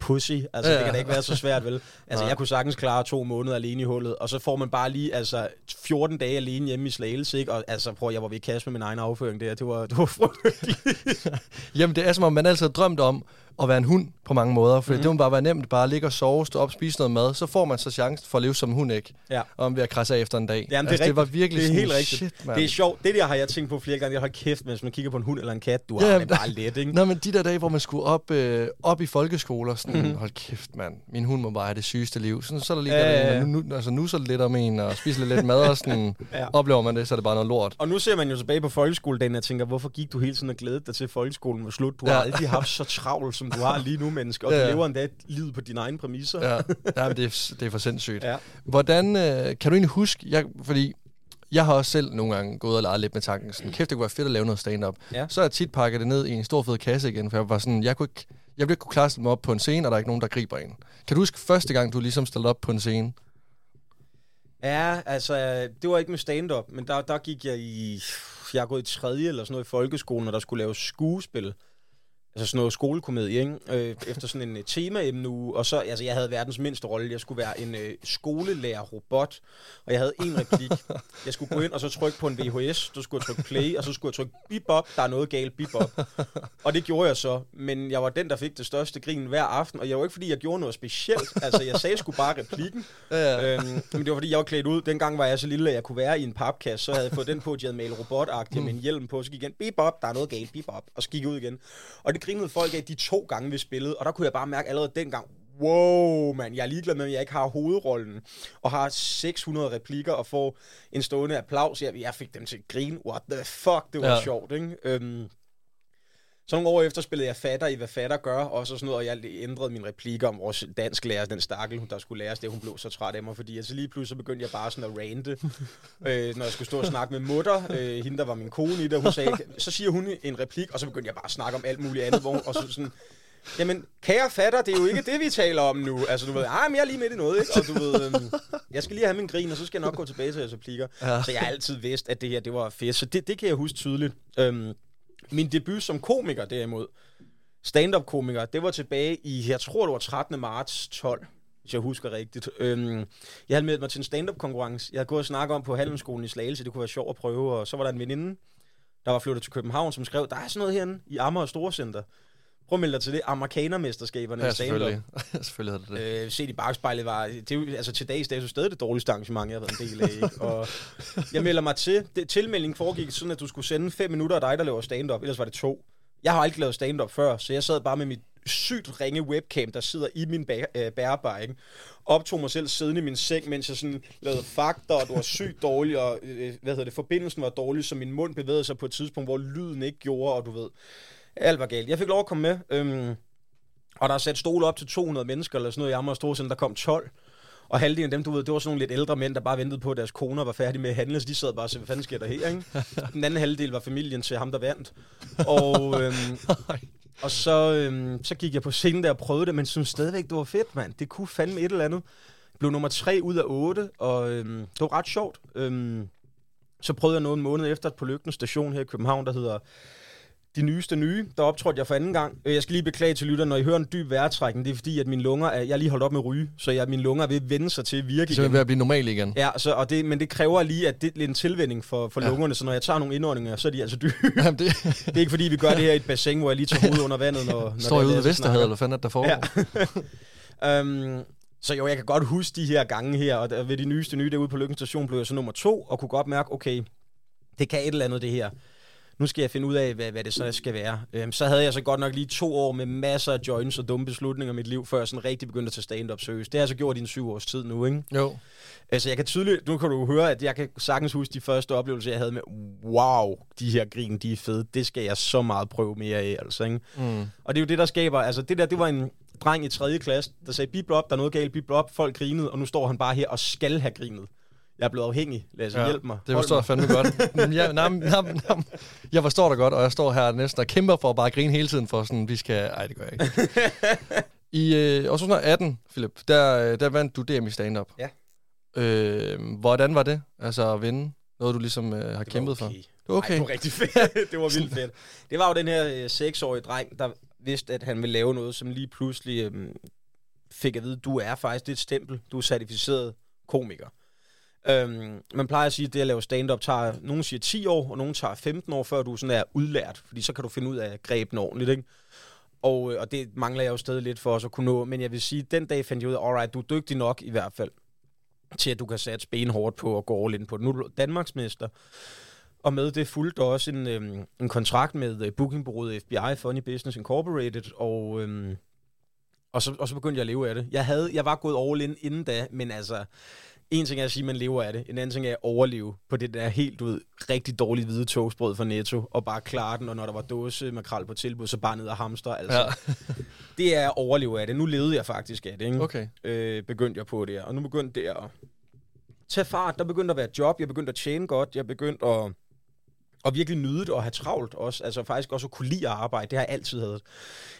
[SPEAKER 2] pussy, altså
[SPEAKER 1] Ja,
[SPEAKER 2] det kan
[SPEAKER 1] ja.
[SPEAKER 2] da ikke være så svært, vel? Altså
[SPEAKER 1] Nej.
[SPEAKER 2] jeg kunne sagtens klare to måneder alene i hullet, og så får man bare lige altså 14 dage alene hjemme i Slagelse, ikke? Og altså prøv, jeg var ved at kaste med min egen afføring der, det var, det var frygteligt.
[SPEAKER 1] Jamen, det er som om, man altid har drømt om at være en hund på mange måder, for mm-hmm. det må bare være nemt, bare ligge og sove, stå op, spise noget mad, så får man så chancen for at leve som en hund, ikke?
[SPEAKER 2] Ja.
[SPEAKER 1] Om ved at krasse af efter en dag.
[SPEAKER 2] Jamen, det,
[SPEAKER 1] altså, det var virkelig
[SPEAKER 2] det er
[SPEAKER 1] sådan,
[SPEAKER 2] helt rigtigt.
[SPEAKER 1] shit, man.
[SPEAKER 2] det er sjovt. Det der har jeg tænkt på flere gange. Jeg har kæft, mens man kigger på en hund eller en kat. Du
[SPEAKER 1] Ja,
[SPEAKER 2] har det bare let, ikke?
[SPEAKER 1] Nå, men de der dage, hvor man skulle op, øh, op i folkeskoler, sådan, mm. hold kæft, mand, min hund må bare have det sygeste liv. Sådan, så er der lige
[SPEAKER 2] Ja,
[SPEAKER 1] ja,
[SPEAKER 2] ja.
[SPEAKER 1] Nu, nu, altså, nu så lidt om en, og spiser lidt, mad, og sådan,
[SPEAKER 2] Ja.
[SPEAKER 1] oplever man det, så er det bare noget lort.
[SPEAKER 2] Og nu ser man jo tilbage på folkeskoledagen og tænker, hvorfor gik du hele tiden og glædede dig til at folkeskolen var slut? Du har
[SPEAKER 1] Ja.
[SPEAKER 2] aldrig haft så travlt, som du har lige nu, menneske. Og
[SPEAKER 1] Ja,
[SPEAKER 2] du lever endda livet på dine egne præmisser.
[SPEAKER 1] Ja, ja men det, er, det er for sindssygt.
[SPEAKER 2] Ja.
[SPEAKER 1] Hvordan, øh, kan du egentlig huske, jeg, fordi jeg har også selv nogle gange gået og leget lidt med tanken, sådan, kæft, det kunne være fedt at lave noget stand-up.
[SPEAKER 2] Ja.
[SPEAKER 1] Så har jeg tit pakket det ned i en stor fed kasse igen, for jeg var sådan, jeg kunne ikke, jeg ville ikke kunne klare mig op på en scene, og der er ikke nogen, der griber en. Kan du huske første gang, du ligesom stillede op på en scene?
[SPEAKER 2] Ja, altså, det var ikke med stand-up, men der, der gik jeg i... Jeg har gået i tredje eller sådan noget i folkeskolen, og der skulle laves skuespil. Altså sådan noget skolekomedie, ikke? Øh, efter sådan en temaemne uge. Og så, altså jeg havde verdens mindste rolle. Jeg skulle være en uh, skolelærer-robot, og jeg havde en replik. Jeg skulle gå ind og så trykke på en VHS, så skulle jeg trykke play, og så skulle jeg trykke bebop, der er noget galt, bebop. Og det gjorde jeg så, men jeg var den, der fik det største grin hver aften, og jeg var ikke, fordi jeg gjorde noget specielt. Altså, jeg sagde sgu bare replikken.
[SPEAKER 1] Ja,
[SPEAKER 2] Øhm, men det var fordi, jeg var klædt ud. Dengang var jeg så lille, at jeg kunne være i en papkasse. Så havde jeg fået den på, at jeg havde malet robotagtigt med en hjelm på. Så gik jeg igen, bebop, der er noget galt, bebop. Og så gik jeg ud igen. Og det grinede folk af de to gange, vi spillede. Og der kunne jeg bare mærke allerede dengang, wow, mand, jeg er ligeglad med, at jeg ikke har hovedrollen. Og har 600 replikker og får en stående applaus. Jeg, jeg fik dem til at grine. What the fuck, det var. Ja. sjovt, ikke? Øhm, så nogle år efter spillede jeg fatter i, hvad fatter gør, og så sådan noget, og jeg ændrede min replikker om vores dansk lærer, den stakkel, der skulle læres det, hun blev så træt af mig, fordi altså lige pludselig så begyndte jeg bare sådan at rante, øh, når jeg skulle stå og snakke med mutter, øh, hende der var min kone i det, hun sagde, så siger hun en replik, og så begyndte jeg bare at snakke om alt muligt andet, hvor hun, og så sådan, Jamen, kære fatter, det er jo ikke det, vi taler om nu. Altså, du ved, ej, men jeg er lige midt i noget, ikke? Og du ved, øhm, jeg skal lige have min grin, og så skal jeg nok gå tilbage til jeres replikker. Ja. Så jeg har altid vidst, at det her, det var fedt. Så det, det kan jeg huske tydeligt. Øhm, min debut som komiker, derimod, stand-up-komiker, det var tilbage i, jeg tror, det var 13. marts 12 hvis jeg husker rigtigt. Øhm, jeg havde meldt mig til en stand-up-konkurrence. Jeg havde gået og snakket om på Handelsskolen i Slagelse, det kunne være sjovt at prøve, og så var der en veninde, der var flyttet til København, som skrev, der er sådan noget herinde i Amager Storcenter. Prøv at melde dig til det. Amerikanermesterskaberne
[SPEAKER 1] Ja,
[SPEAKER 2] i stand-up.
[SPEAKER 1] selvfølgelig. selvfølgelig havde det det.
[SPEAKER 2] Øh, set i bagspejlet var, det er altså til dags dato stadig det dårligste arrangement, jeg har været en del af. Ikke? Og jeg melder mig til. Det, tilmeldingen foregik sådan, at du skulle sende fem minutter af dig, der laver stand-up. Ellers var det to. Jeg har aldrig lavet stand-up før, så jeg sad bare med mit sygt ringe webcam, der sidder i min bæ- øh, bærebar, ikke? Optog mig selv siddende i min seng, mens jeg sådan lavede fakter, og det var sygt dårligt, og øh, hvad hedder det, forbindelsen var dårlig, så min mund bevægede sig på et tidspunkt, hvor lyden ikke gjorde, og du ved, alt var galt. Jeg fik lov at komme med, øhm, og der er sat stole op til 200 mennesker, eller sådan noget i Amager Storcenter, der kom 12. Og halvdelen af dem, du ved, det var sådan nogle lidt ældre mænd, der bare ventede på, at deres koner var færdige med at handle, så de sad bare og sagde, hvad fanden sker der her, ikke? Den anden halvdel var familien til ham, der vandt. Og, øhm, og så, øhm, så gik jeg på scenen der og prøvede det, men synes stadigvæk, det var fedt, mand. Det kunne fandme et eller andet. Blev nummer tre ud af otte, og øhm, det var ret sjovt. Øhm, så prøvede jeg noget en måned efter på Lygten station her i København, der hedder de nyeste nye. Der optrådte jeg for anden gang. Øh, Jeg skal lige beklage til lytterne, når I hører en dyb vejrtrækning, det er fordi, at mine lunger er, jeg er lige holdt op med ryge, så jeg, mine lunger er ved at vende sig til at virke
[SPEAKER 1] Så
[SPEAKER 2] igen.
[SPEAKER 1] ved at blive normal igen.
[SPEAKER 2] Ja, så, og det, men det kræver lige, at det er en tilvænding for, for
[SPEAKER 1] Ja.
[SPEAKER 2] lungerne, så når jeg tager nogle indåndinger, så er de altså dybe.
[SPEAKER 1] Jamen, det
[SPEAKER 2] Det er ikke fordi, vi gør det her i et bassin, hvor jeg lige tager hovedet under vandet, når, når
[SPEAKER 1] står
[SPEAKER 2] er
[SPEAKER 1] ude ved Vesterhavet, eller fanden er der foregår?
[SPEAKER 2] Ja. um, så jo, jeg kan godt huske de her gange her, og der, ved de nyeste nye derude på Lykken Station blev jeg så nummer to, og kunne godt mærke, okay, det kan et eller andet det her. Nu skal jeg finde ud af, hvad, hvad det så skal være. Um, så havde jeg så godt nok lige to år med masser af joints og dumme beslutninger i mit liv, før jeg sådan rigtig begyndte at tage stand-up seriøst. Det har jeg så gjort i en syv års tid nu, ikke?
[SPEAKER 1] Jo.
[SPEAKER 2] Altså, jeg kan tydeligt, nu kan du høre, at jeg kan sagtens huske de første oplevelser, jeg havde med, wow, de her grin, de er fede. Det skal jeg så meget prøve mere af, altså, ikke?
[SPEAKER 1] Mm.
[SPEAKER 2] Og det er jo det, der skaber, altså det der, det var en dreng i 3. klasse, der sagde, bip op, der er noget galt, bip op, folk grinede, og nu står han bare her og skal have grinet. Jeg er blevet afhængig, Lasse, ja, hjælp mig.
[SPEAKER 1] Det forstår jeg fandme godt. Men jeg, nam, nam, nam, jeg forstår dig godt, og jeg står her næsten og kæmper for at bare grine hele tiden for sådan, vi skal... Ej, det gør jeg ikke. I øh, år 2018, Philip, der, øh, der vandt du DM i stand-up.
[SPEAKER 2] Ja.
[SPEAKER 1] Øh, hvordan var det, altså at vinde? Noget, du ligesom øh, har kæmpet for?
[SPEAKER 2] okay.
[SPEAKER 1] Det var okay.
[SPEAKER 2] Ej, det var rigtig fedt. det var vildt fedt. Det var jo den her øh, seksårige dreng, der vidste, at han ville lave noget, som lige pludselig øh, fik at vide, du er faktisk det et stempel, du er certificeret komiker. Øhm, man plejer at sige, at det at lave stand-up tager, nogen siger 10 år, og nogen tager 15 år, før du sådan er udlært, fordi så kan du finde ud af greben ordentligt, ikke? Og, øh, og det mangler jeg jo stadig lidt for os at kunne nå, men jeg vil sige, den dag fandt jeg ud af, alright, du er dygtig nok i hvert fald, til at du kan sætte benhårdt på og gå all in på det. Nu er du Danmarksmester, og med det fulgte også en, øhm, en kontrakt med øh, bookingbureauet FBI, Funny Business Incorporated, og, øhm, og, så, og så begyndte jeg at leve af det. Jeg, havde, jeg var gået all in inden da, men altså, en ting er at sige, at man lever af det. En anden ting er at overleve på det der helt ud, rigtig dårlige hvide toastbrød fra Netto, og bare klare den, og når der var dåse makrel på tilbud, så bare ned og hamster. Altså,
[SPEAKER 1] Ja.
[SPEAKER 2] det er at overleve af det. Nu levede jeg faktisk af det, ikke?
[SPEAKER 1] Okay.
[SPEAKER 2] øh, begyndte jeg på det, og nu begyndte det at tage fart. Der begyndte at være job, jeg begyndte at tjene godt, jeg begyndte at, og virkelig nyde det og have travlt også. Altså faktisk også at kunne lide at arbejde, det har jeg altid haft.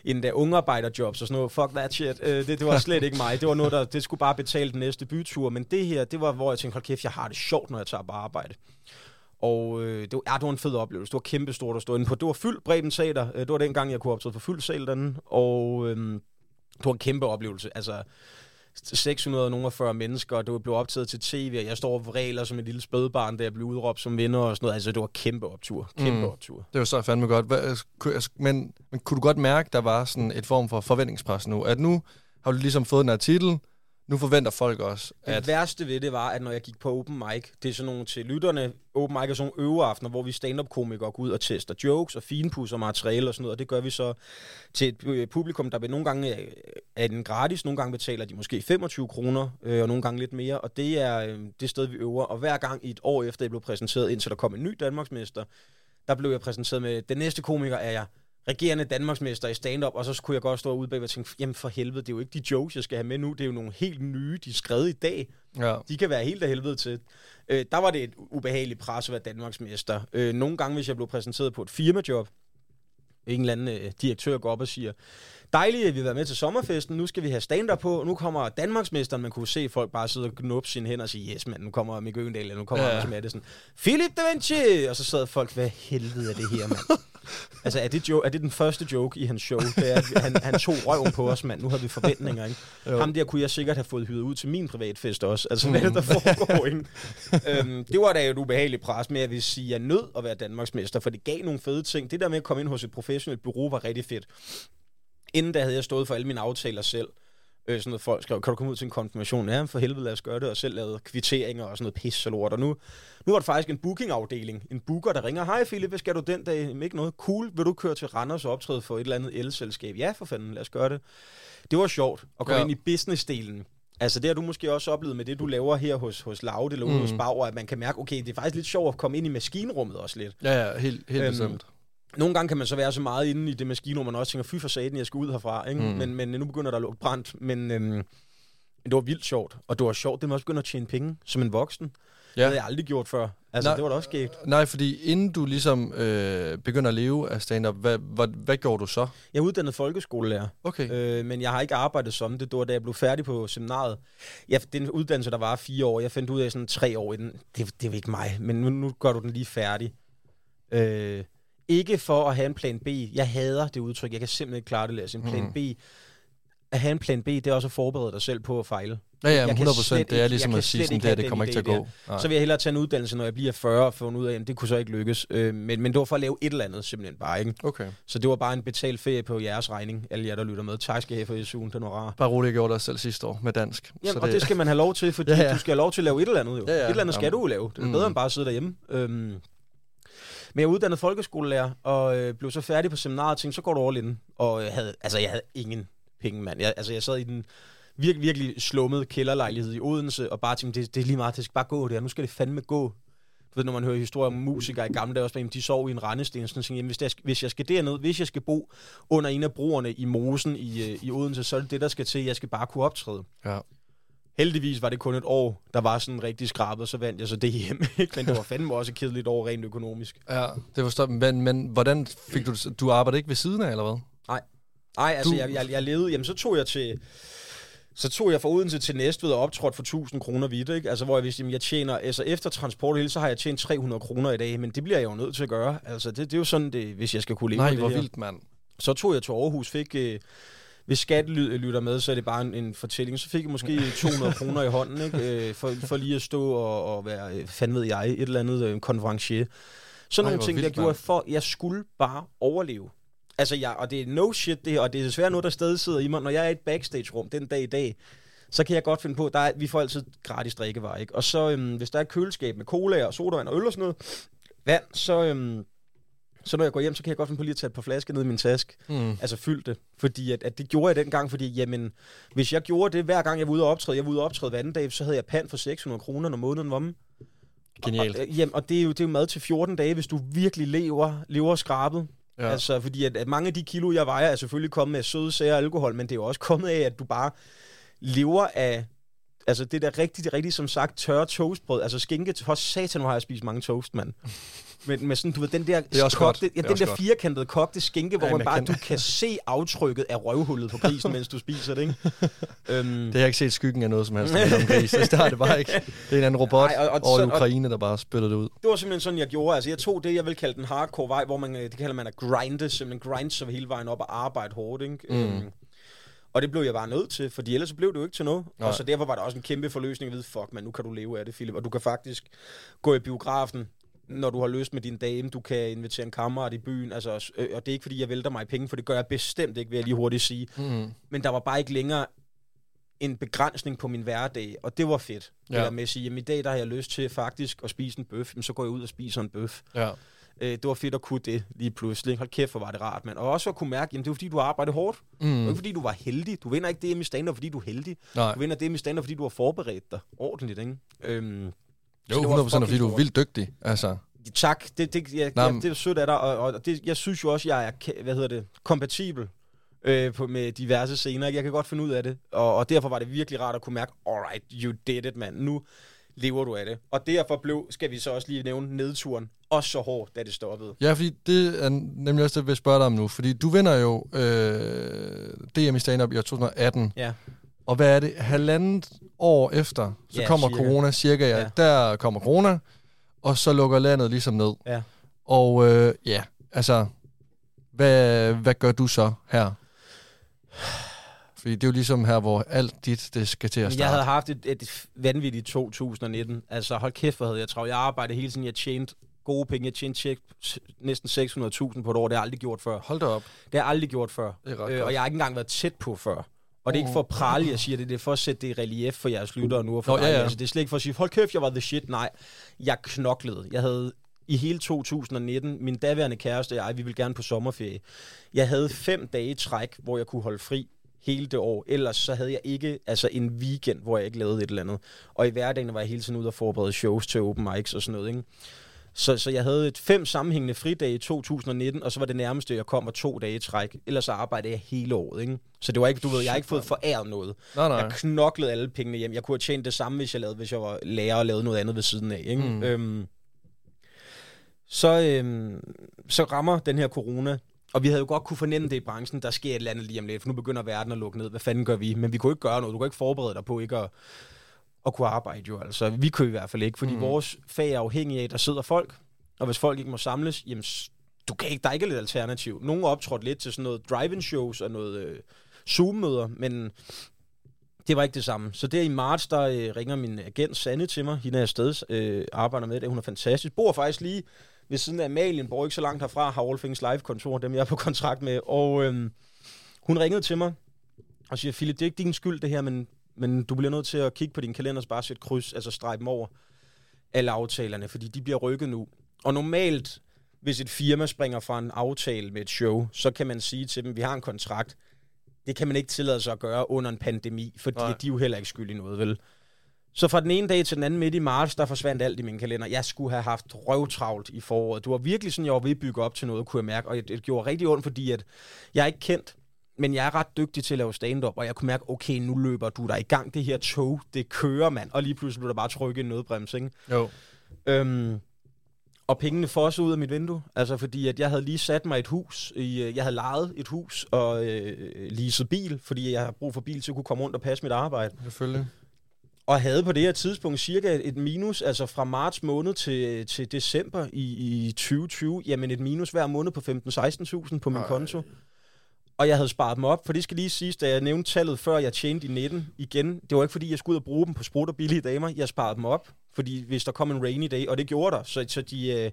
[SPEAKER 2] Inden der ungarbejderjobs og sådan noget, fuck that shit, øh, det, det var slet ikke mig. Det var noget, der det skulle bare betale den næste bytur, men det her, det var, hvor jeg tænkte, hold kæft, jeg har det sjovt, når jeg tager på arbejde. Og øh, det, var, ja, det var en fed oplevelse. Det var kæmpestort at stå inde på. Det var fyldt Breben Teater. Øh, det var dengang, jeg kunne optræde på fyldt salen. Og øh, det var en kæmpe oplevelse. Altså, 640 mennesker, og det blevet optaget til tv, og jeg står og vræler som et lille spædbarn, da jeg blev udråbt som vinder og sådan noget. Altså, det var kæmpe optur. Kæmpe
[SPEAKER 1] Mm.
[SPEAKER 2] optur.
[SPEAKER 1] Det var så fandme godt. Hvad, kunne- altså, men, men kunne du godt mærke, der var sådan et form for forventningspres nu? At nu har du ligesom fået den her titel, nu forventer folk også,
[SPEAKER 2] Det
[SPEAKER 1] at...
[SPEAKER 2] værste ved det var, at når jeg gik på open mic, det er sådan nogle til lytterne, open mic er sådan nogle øveaftener, hvor vi stand-up-komikere går ud og tester jokes og finpudser materiale og sådan noget, og det gør vi så til et øh, publikum, der nogle gange øh, er den gratis, nogle gange betaler de måske 25 kroner, øh, og nogle gange lidt mere, og det er øh, det sted, vi øver, og hver gang i et år efter, jeg blev præsenteret, indtil der kom en ny Danmarksmester, der blev jeg præsenteret med, den næste komiker er jeg, regerende Danmarksmester i stand-up, og så skulle jeg godt stå ude bag og tænke, jamen for helvede, det er jo ikke de jokes, jeg skal have med nu, det er jo nogle helt nye, de er skrevet i dag,
[SPEAKER 1] Ja.
[SPEAKER 2] de kan være helt af helvede til. Øh, der var det et ubehageligt pres at være Danmarksmester. Øh, nogle gange, hvis jeg blev præsenteret på et firmajob, en eller anden øh, direktør går op og siger, dejligt, at vi har været med til sommerfesten, nu skal vi have stand på, nu kommer Danmarksmesteren, man kunne se folk bare sidde og knuppe sine hænder og sige, yes mand, nu kommer Mikke Øgendal, eller nu kommer
[SPEAKER 1] Ja.
[SPEAKER 2] Anders Madsen. Philip da Vinci! Og så sad folk, hvad helvede er det her, mand? altså, er det, jo, er det den første joke i hans show? Det er, at han, han tog røven på os, mand. Nu har vi forventninger, ikke?
[SPEAKER 1] Jo.
[SPEAKER 2] Ham der kunne jeg sikkert have fået hyret ud til min privatfest også. Altså, hvad er det, der foregår, ikke? øhm, det var da et ubehageligt pres, men jeg vil sige, at jeg nød at være Danmarksmester, for det gav nogle fede ting. Det der med at komme ind hos et professionelt bureau var rigtig fedt. Inden da havde jeg stået for alle mine aftaler selv. Øh, sådan noget folk skrev, kan du komme ud til en konfirmation? Ja, for helvede lad os gøre det, og selv lavet kvitteringer og sådan noget pis og lort. Og nu, nu var det faktisk en bookingafdeling. En booker, der ringer, hej Philip, skal du den dag? Jamen, Ikke noget. Cool, vil du køre til Randers og optræde for et eller andet elselskab? Ja, for fanden, lad os gøre det. Det var sjovt at komme
[SPEAKER 1] Ja.
[SPEAKER 2] ind i business-delen. Altså det har du måske også oplevet med det, du laver her hos, hos Laude eller
[SPEAKER 1] Mm.
[SPEAKER 2] hos Bauer, at man kan mærke, okay, det er faktisk lidt sjovt at komme ind i maskinrummet også lidt.
[SPEAKER 1] Ja, ja, helt, helt
[SPEAKER 2] Øhm,
[SPEAKER 1] bestemt.
[SPEAKER 2] Nogle gange kan man så være så meget inde i det maskinrum, man også tænker, fy for satan, jeg skal ud herfra. Ikke?
[SPEAKER 1] Mm.
[SPEAKER 2] Men, men nu begynder der at lugte brændt. Men øhm, det var vildt sjovt. Og det var sjovt, det med også begynde at tjene penge som en voksen. Ja. Det havde jeg aldrig gjort før. Altså,
[SPEAKER 1] Nej.
[SPEAKER 2] det var da også skægt.
[SPEAKER 1] Nej, fordi inden du ligesom øh, begynder at leve af stand-up, hvad, hvad, hvad gjorde du så?
[SPEAKER 2] Jeg er uddannet folkeskolelærer,
[SPEAKER 1] Okay.
[SPEAKER 2] øh, men jeg har ikke arbejdet som det. Det var da jeg blev færdig på seminaret. Ja, det er en uddannelse, der var fire år. Jeg fandt ud af sådan tre år i den. Det, det er ikke mig, men nu, nu gør du den lige færdig. Øh, ikke for at have en plan B. Jeg hader det udtryk. Jeg kan simpelthen ikke klare det. Lasse. En plan
[SPEAKER 1] Mhm.
[SPEAKER 2] B. At have en plan B, det er også at forberede dig selv på at fejle.
[SPEAKER 1] Ja, ja,
[SPEAKER 2] jeg
[SPEAKER 1] men
[SPEAKER 2] kan
[SPEAKER 1] 100
[SPEAKER 2] slet
[SPEAKER 1] procent. Det er ligesom at sige sådan,
[SPEAKER 2] ikke
[SPEAKER 1] det, det kommer ikke til at gå. Nej.
[SPEAKER 2] Så vil jeg hellere tage en uddannelse, når jeg bliver 40 og finde ud af, at det kunne så ikke lykkes. Øh, men, men det var for at lave et eller andet simpelthen bare, ikke?
[SPEAKER 1] Okay.
[SPEAKER 2] Så det var bare en betalt ferie på jeres regning, alle jer, der lytter med. Tak skal I have for SU'en, den var rar.
[SPEAKER 1] Bare roligt, jeg gjorde det også selv sidste år med dansk.
[SPEAKER 2] Jamen, og det skal man have lov til, fordi ja,
[SPEAKER 1] Ja,
[SPEAKER 2] ja.
[SPEAKER 1] ja.
[SPEAKER 2] du skal have lov til at lave et eller andet jo.
[SPEAKER 1] Ja, ja.
[SPEAKER 2] Et eller andet skal
[SPEAKER 1] Jamen.
[SPEAKER 2] du lave. Det er
[SPEAKER 1] Mm.
[SPEAKER 2] bedre end bare at sidde derhjemme. Øhm, men jeg er uddannet folkeskolelærer, og øh, blev så færdig på seminaret og tænkte, så går du all in. Og øh, havde, altså, jeg havde ingen penge, mand. Jeg, altså, jeg sad i den virkelig, virkelig slummede kælderlejlighed i Odense, og bare tænkte, det, det er lige meget, det skal bare gå der. Nu skal det fandme gå. Du ved, når man hører historier om musikere i gamle dage, også, jamen, de sov i en rendesten, sådan, tænkte, jeg, jamen, hvis, der, hvis jeg skal derned, hvis jeg skal bo under en af broerne i Mosen i, øh, i Odense, så er det det, der skal til. Jeg skal bare kunne optræde.
[SPEAKER 1] Ja.
[SPEAKER 2] Heldigvis var det kun et år, der var sådan rigtig skrabet, så vandt jeg så det hjem. Ikke? Men det var fandme også et kedeligt år rent økonomisk.
[SPEAKER 1] Ja, det forstår. Men, men hvordan fik du det? Du arbejdede ikke ved siden af, eller hvad?
[SPEAKER 2] Nej, altså
[SPEAKER 1] Du-
[SPEAKER 2] jeg, jeg, jeg levede, jamen så tog jeg til, så tog jeg fra Odense til Næstved og optrådte for 1000 kroner vidt, ikke? Altså hvor jeg vidste, jamen jeg tjener, altså efter transport hele, så har jeg tjent 300 kroner i dag, men det bliver jeg jo nødt til at gøre. Altså det, det er jo sådan, det, hvis jeg skal kunne leve
[SPEAKER 1] Nej,
[SPEAKER 2] det
[SPEAKER 1] hvor
[SPEAKER 2] her.
[SPEAKER 1] vildt, mand.
[SPEAKER 2] Så tog jeg til Aarhus, fik... Øh, hvis skat ly- lytter med, så er det bare en, en fortælling. Så fik jeg måske 200 kroner i hånden, ikke? Øh, for, for lige at stå og, og være, øh, fandme ved jeg, et eller andet øh, konferencier. Sådan
[SPEAKER 1] Ej,
[SPEAKER 2] nogle ting, der
[SPEAKER 1] vildt,
[SPEAKER 2] gjorde jeg for, jeg skulle bare overleve. Altså, jeg, og det er no shit det her, og det er desværre noget, der stadig sidder i mig. Når jeg er i et backstage-rum den dag i dag, så kan jeg godt finde på, der er, vi får altid gratis drikkevarer, ikke? Og så, øhm, hvis der er et køleskab med cola og sodavand og øl og sådan noget, vand, så, øhm, så når jeg går hjem, så kan jeg godt finde på lige at tage et par flasker ned i min taske.
[SPEAKER 1] Mm.
[SPEAKER 2] Altså fyldt det. Fordi at, at det gjorde jeg dengang, fordi jamen, hvis jeg gjorde det hver gang jeg var ude og optræde, jeg var ude og optræde hver anden dag, så havde jeg pand for 600 kroner, når måneden var om.
[SPEAKER 1] Genialt.
[SPEAKER 2] Og, øh, jamen, og det er, jo, det er jo mad til 14 dage, hvis du virkelig lever, lever skrabet.
[SPEAKER 1] Ja.
[SPEAKER 2] Altså, fordi at, at mange af de kilo, jeg vejer, er selvfølgelig kommet med søde sager og alkohol, men det er jo også kommet af, at du bare lever af Altså det der rigtig, det rigtig som sagt tørre toastbrød. Altså skinke, for satan, hvor har jeg spist mange toast, mand. Men med sådan, du ved, den der,
[SPEAKER 1] er også godt.
[SPEAKER 2] kogte, ja,
[SPEAKER 1] Det er
[SPEAKER 2] den der
[SPEAKER 1] godt.
[SPEAKER 2] firkantede kogte skinke, hvor
[SPEAKER 1] Ja,
[SPEAKER 2] man bare,
[SPEAKER 1] kan-
[SPEAKER 2] du kan se aftrykket af røvhullet på grisen, mens du spiser det, ikke? øhm,
[SPEAKER 1] Det har jeg ikke set skyggen af noget som helst om gris. Altså, det har det bare ikke. Det er en anden robot
[SPEAKER 2] Nej, og- og
[SPEAKER 1] over
[SPEAKER 2] så-
[SPEAKER 1] Ukraine, der bare spytter det ud.
[SPEAKER 2] det var simpelthen sådan, jeg gjorde. Altså, jeg tog det, jeg vil kalde den hardcore vej, hvor man, øh, det kalder man at grinde, simpelthen grind sig hele vejen op og arbejde hårdt, ikke?
[SPEAKER 1] Mm.
[SPEAKER 2] Øhm, og det blev jeg bare nødt til, fordi ellers så blev det jo ikke til noget.
[SPEAKER 1] Nej.
[SPEAKER 2] Og så derfor var der også en kæmpe forløsning at vide, fuck man, nu kan du leve af det, Philip. Og du kan faktisk gå i biografen, når du har lyst med din dame. Du kan invitere en kammerat i byen. Altså, øh, og det er ikke, fordi jeg vælter mig i penge, for det gør jeg bestemt ikke, vil jeg lige hurtigt sige.
[SPEAKER 1] Mm.
[SPEAKER 2] Men der var bare ikke længere en begrænsning på min hverdag, og det var fedt. Ja.
[SPEAKER 1] Ja.
[SPEAKER 2] Det der med at sige, jamen i dag der har jeg lyst til faktisk at spise en bøf, men så går jeg ud og spiser en bøf.
[SPEAKER 1] Ja.
[SPEAKER 2] Øh, det var fedt at kunne det lige pludselig. Hold kæft, hvor var det rart, mand. Og også at kunne mærke, jamen det var fordi, du har arbejdet hårdt. Det var
[SPEAKER 1] Mm.
[SPEAKER 2] ikke fordi, du var heldig. Du vinder ikke det i stand fordi du er heldig.
[SPEAKER 1] Nej.
[SPEAKER 2] Du vinder det i stand fordi du har forberedt dig ordentligt, ikke? Øhm,
[SPEAKER 1] Jo,
[SPEAKER 2] det var
[SPEAKER 1] 100 procent, fordi
[SPEAKER 2] fucking
[SPEAKER 1] du er vildt dygtig. Altså,
[SPEAKER 2] tak, det, det, jeg, jeg, det er sødt af dig, og, og det, jeg synes jo også, jeg er, hvad hedder det, kompatibel øh, på, med diverse scener. Jeg kan godt finde ud af det, og, og derfor var det virkelig rart at kunne mærke, alright, you did it, mand. Nu lever du af det. Og derfor blev, skal vi så også lige nævne, nedturen også så hård, da det stoppede.
[SPEAKER 1] ja, fordi det er nemlig også det, jeg vil spørge dig om nu. Fordi du vinder jo øh, DM i stand-up i år 2018.
[SPEAKER 2] Ja.
[SPEAKER 1] Og hvad er det? Halvandet år efter, så
[SPEAKER 2] Ja,
[SPEAKER 1] kommer
[SPEAKER 2] cirka.
[SPEAKER 1] corona, cirka, ja.
[SPEAKER 2] Ja.
[SPEAKER 1] Der kommer corona, og så lukker landet ligesom ned.
[SPEAKER 2] Ja.
[SPEAKER 1] Og øh, ja, altså, hvad, hvad gør du så her? Fordi det er jo ligesom her, hvor alt dit, det skal til at starte.
[SPEAKER 2] Jeg havde haft et, et vanvittigt 2019. Altså hold kæft, hvor havde jeg travlt. Jeg arbejdede hele tiden, jeg tjente gode penge. Jeg tjente tjek, næsten 600.000 på et år. Det har jeg aldrig gjort før.
[SPEAKER 1] Hold da op.
[SPEAKER 2] Det har jeg aldrig gjort før.
[SPEAKER 1] Det er
[SPEAKER 2] Øh, og jeg har ikke engang været tæt på før. Og det er ikke for at prale, jeg siger det. Det er for at sætte det i relief for jeres lyttere nu. Og for
[SPEAKER 1] Nå, ja, ja.
[SPEAKER 2] Altså, det er slet ikke for at sige, hold kæft, jeg var the shit. Nej, jeg knoklede. Jeg havde i hele 2019, min daværende kæreste og jeg, vi ville gerne på sommerferie. Jeg havde fem dage i træk, hvor jeg kunne holde fri hele det år. Ellers så havde jeg ikke altså en weekend, hvor jeg ikke lavede et eller andet. Og i hverdagen var jeg hele tiden ude og forberede shows til open mics og sådan noget. Ikke? Så, så jeg havde et fem sammenhængende fridage i 2019, og så var det nærmeste, jeg kom, var to dage i træk. Ellers så arbejdede jeg hele året, ikke? Så det var ikke, du ved, jeg har ikke fået foræret noget.
[SPEAKER 1] Nej, nej.
[SPEAKER 2] Jeg knoklede alle pengene hjem. Jeg kunne have tjent det samme, hvis jeg, lavede, hvis jeg var lærer og lavede noget andet ved siden af, ikke?
[SPEAKER 1] Mm.
[SPEAKER 2] Øhm, så, øhm, så rammer den her corona, og vi havde jo godt kunne fornemme det i branchen, der sker et eller andet lige om lidt, for nu begynder verden at lukke ned. Hvad fanden gør vi? Men vi kunne ikke gøre noget. Du kunne ikke forberede dig på ikke at, at kunne arbejde jo. Altså, vi kunne i hvert fald ikke, fordi mm. vores fag er afhængig af, at der sidder folk, og hvis folk ikke må samles, jamen, du kan ikke, der er ikke et alternativ. Nogle optrådte lidt til sådan noget drive-in shows og noget øh, Zoom-møder, men det var ikke det samme. Så der i marts, der øh, ringer min agent Sanne til mig. Hende er jeg stadig øh, arbejder med det. Hun er fantastisk. Bor faktisk lige ved siden af Amalien, bor ikke så langt herfra, har All Things Live-kontor, dem jeg er på kontrakt med. Og øh, hun ringede til mig og siger, Philip, det er ikke din skyld det her, men, men du bliver nødt til at kigge på din kalender og bare sætte kryds, altså strege dem over alle aftalerne, fordi de bliver rykket nu. Og normalt, hvis et firma springer fra en aftale med et show, så kan man sige til dem, vi har en kontrakt. Det kan man ikke tillade sig at gøre under en pandemi, fordi
[SPEAKER 1] Nej.
[SPEAKER 2] de er jo heller ikke skyld i noget, vel? Så fra den ene dag til den anden midt i marts, der forsvandt alt i min kalender. Jeg skulle have haft røvtravlt i foråret. Det var virkelig sådan, jeg var ved at bygge op til noget, kunne jeg mærke. Og det- gjorde rigtig ondt, fordi at jeg er ikke kendt, men jeg er ret dygtig til at lave stand-up, og jeg kunne mærke, okay, nu løber du der i gang. Det her tog, det kører, mand. Og lige pludselig blev der bare trykket en nødbremse, ikke?
[SPEAKER 1] Jo.
[SPEAKER 2] Øhm, og pengene fossede ud af mit vindue. Altså fordi, at jeg havde lige sat mig et hus. I, øh, jeg havde lejet et hus og øh, leaset bil, fordi jeg har brug for bil til at kunne komme rundt og passe mit arbejde.
[SPEAKER 1] Selvfølgelig.
[SPEAKER 2] Og havde på det her tidspunkt cirka et minus, altså fra marts måned til, til december i, i 2020, jamen et minus hver måned på 15-16.000 på min
[SPEAKER 1] Ej.
[SPEAKER 2] konto. Og jeg havde sparet dem op, for det skal lige siges, da jeg nævnte tallet før, jeg tjente i 19 igen. Det var ikke fordi, jeg skulle ud og bruge dem på sprut og billige damer. Jeg sparede dem op, fordi hvis der kom en rainy day, og det gjorde der, så, så de øh,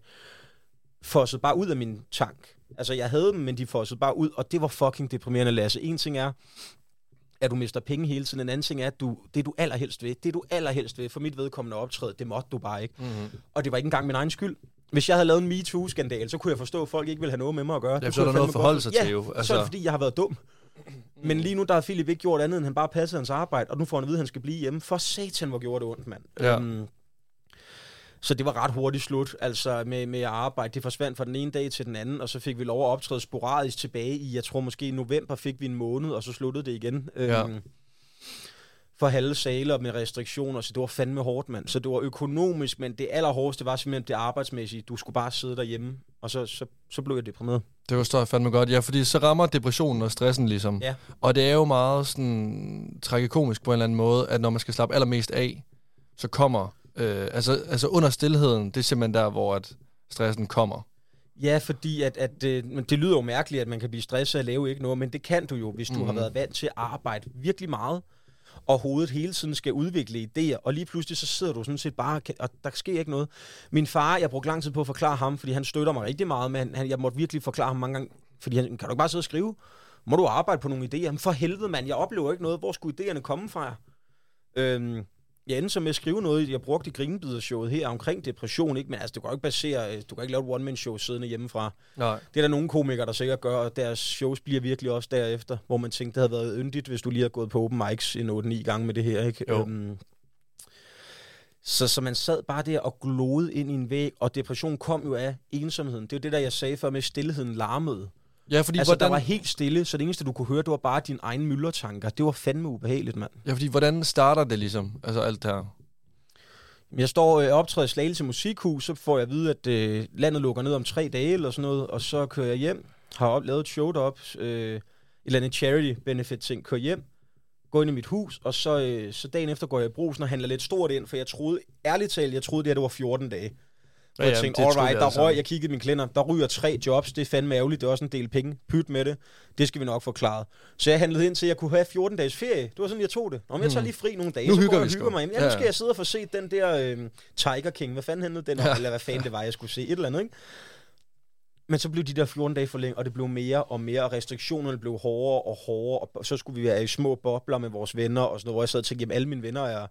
[SPEAKER 2] fossede bare ud af min tank. Altså, jeg havde dem, men de fossede bare ud, og det var fucking deprimerende, Lasse. En ting er, at du mister penge hele tiden. En anden ting er, at du, det du allerhelst ved, det du allerhelst ved, for mit vedkommende optræde, det måtte du bare ikke.
[SPEAKER 1] Mm-hmm.
[SPEAKER 2] Og det var ikke engang min egen skyld. Hvis jeg havde lavet en MeToo-skandal, så kunne jeg forstå, at folk ikke ville have noget med mig at gøre.
[SPEAKER 1] Ja,
[SPEAKER 2] Det
[SPEAKER 1] så er der noget at forholde sig til jo.
[SPEAKER 2] Ja,
[SPEAKER 1] Altså-
[SPEAKER 2] så er det fordi, jeg har været dum. Men lige nu, der har Philip ikke gjort andet, end han bare passede hans arbejde, og nu får han at vide, at han skal blive hjemme. For satan, hvor gjorde det ondt, mand.
[SPEAKER 1] Ja.
[SPEAKER 2] Øhm, så det var ret hurtigt slut, altså med, med at arbejde. Det forsvandt fra den ene dag til den anden, og så fik vi lov at optræde sporadisk tilbage i, jeg tror måske i november fik vi en måned, og så sluttede det igen.
[SPEAKER 1] Ja.
[SPEAKER 2] Øhm, for halve sale og med restriktioner, så det var fandme hårdt, mand. Så det var økonomisk, men det allerhårdeste var simpelthen det arbejdsmæssige. Du skulle bare sidde derhjemme, og så, så, så blev jeg deprimeret.
[SPEAKER 1] Det forstår jeg fandme godt. Ja, fordi så rammer depressionen og stressen ligesom.
[SPEAKER 2] Ja.
[SPEAKER 1] Og det er jo meget sådan tragikomisk på en eller anden måde, at når man skal slappe allermest af, så kommer... Øh, altså, altså under stillheden, det er simpelthen der, hvor at stressen kommer.
[SPEAKER 2] Ja, fordi at, at men det lyder jo mærkeligt, at man kan blive stresset og lave ikke noget, men det kan du jo, hvis du mm. har været vant til at arbejde virkelig meget, og hovedet hele tiden skal udvikle idéer, og lige pludselig så sidder du sådan set bare, og der sker ikke noget. Min far, jeg brugte lang tid på at forklare ham, fordi han støtter mig rigtig meget, men han, jeg måtte virkelig forklare ham mange gange, fordi han, kan du ikke bare sidde og skrive? Må du arbejde på nogle idéer? Men for helvede, mand, jeg oplever ikke noget. Hvor skulle idéerne komme fra? Øhm, jeg endte så med at skrive noget, jeg brugte i Grinebider-showet her omkring depression, ikke? men altså, du kan jo ikke basere, du kan ikke lave et one-man-show siddende hjemmefra.
[SPEAKER 1] Nej.
[SPEAKER 2] Det er der nogle komikere, der sikkert gør, og deres shows bliver virkelig også derefter, hvor man tænkte, det havde været yndigt, hvis du lige havde gået på open mics en 8-9 gange med det her. Ikke?
[SPEAKER 1] Jo.
[SPEAKER 2] Øhm, så, så man sad bare der og glodede ind i en væg, og depression kom jo af ensomheden. Det er jo det, der jeg sagde før med, at stillheden larmede.
[SPEAKER 1] Ja, fordi,
[SPEAKER 2] Altså,
[SPEAKER 1] hvordan,
[SPEAKER 2] der var helt stille, så det eneste, du kunne høre, det var bare dine egne myldertanker. Det var fandme ubehageligt, mand.
[SPEAKER 1] ja, fordi hvordan starter det ligesom? Altså alt det her.
[SPEAKER 2] Jeg står og optræder i Slagelse Musikhus, så får jeg at vide, at øh, landet lukker ned om tre dage eller sådan noget, og så kører jeg hjem, har op, lavet et show derop, øh, et eller andet charity benefit ting, kører hjem, går ind i mit hus, og så, øh, så dagen efter går jeg i brusen og handler lidt stort ind, for jeg troede, ærligt talt, jeg troede det her, det var 14 dage. Og
[SPEAKER 1] Ja,
[SPEAKER 2] jeg tænkte, alright,
[SPEAKER 1] vi
[SPEAKER 2] der
[SPEAKER 1] sammen.
[SPEAKER 2] røg, jeg kiggede min kalender, der ryger tre jobs, det er fandme ærgerligt, det er også en del penge, pyt med det, det skal vi nok forklare. Så jeg handlede ind til, at jeg kunne have 14 dages ferie, det var sådan, jeg tog det. Om jeg tager lige fri nogle dage,
[SPEAKER 1] Hmm. Nu
[SPEAKER 2] så
[SPEAKER 1] hygger
[SPEAKER 2] jeg
[SPEAKER 1] vi
[SPEAKER 2] hygger mig. Ja, nu skal jeg sidde og få set den der øh, Tiger King, hvad fanden handlede den om,
[SPEAKER 1] Ja.
[SPEAKER 2] eller hvad fanden det var, jeg skulle se, et eller andet, ikke? Men så blev de der 14 dage for længe, og det blev mere og mere, og restriktionerne blev hårdere og hårdere, og så skulle vi være i små bobler med vores venner og sådan noget, hvor jeg sad og tænkte, jamen alle mine venner er,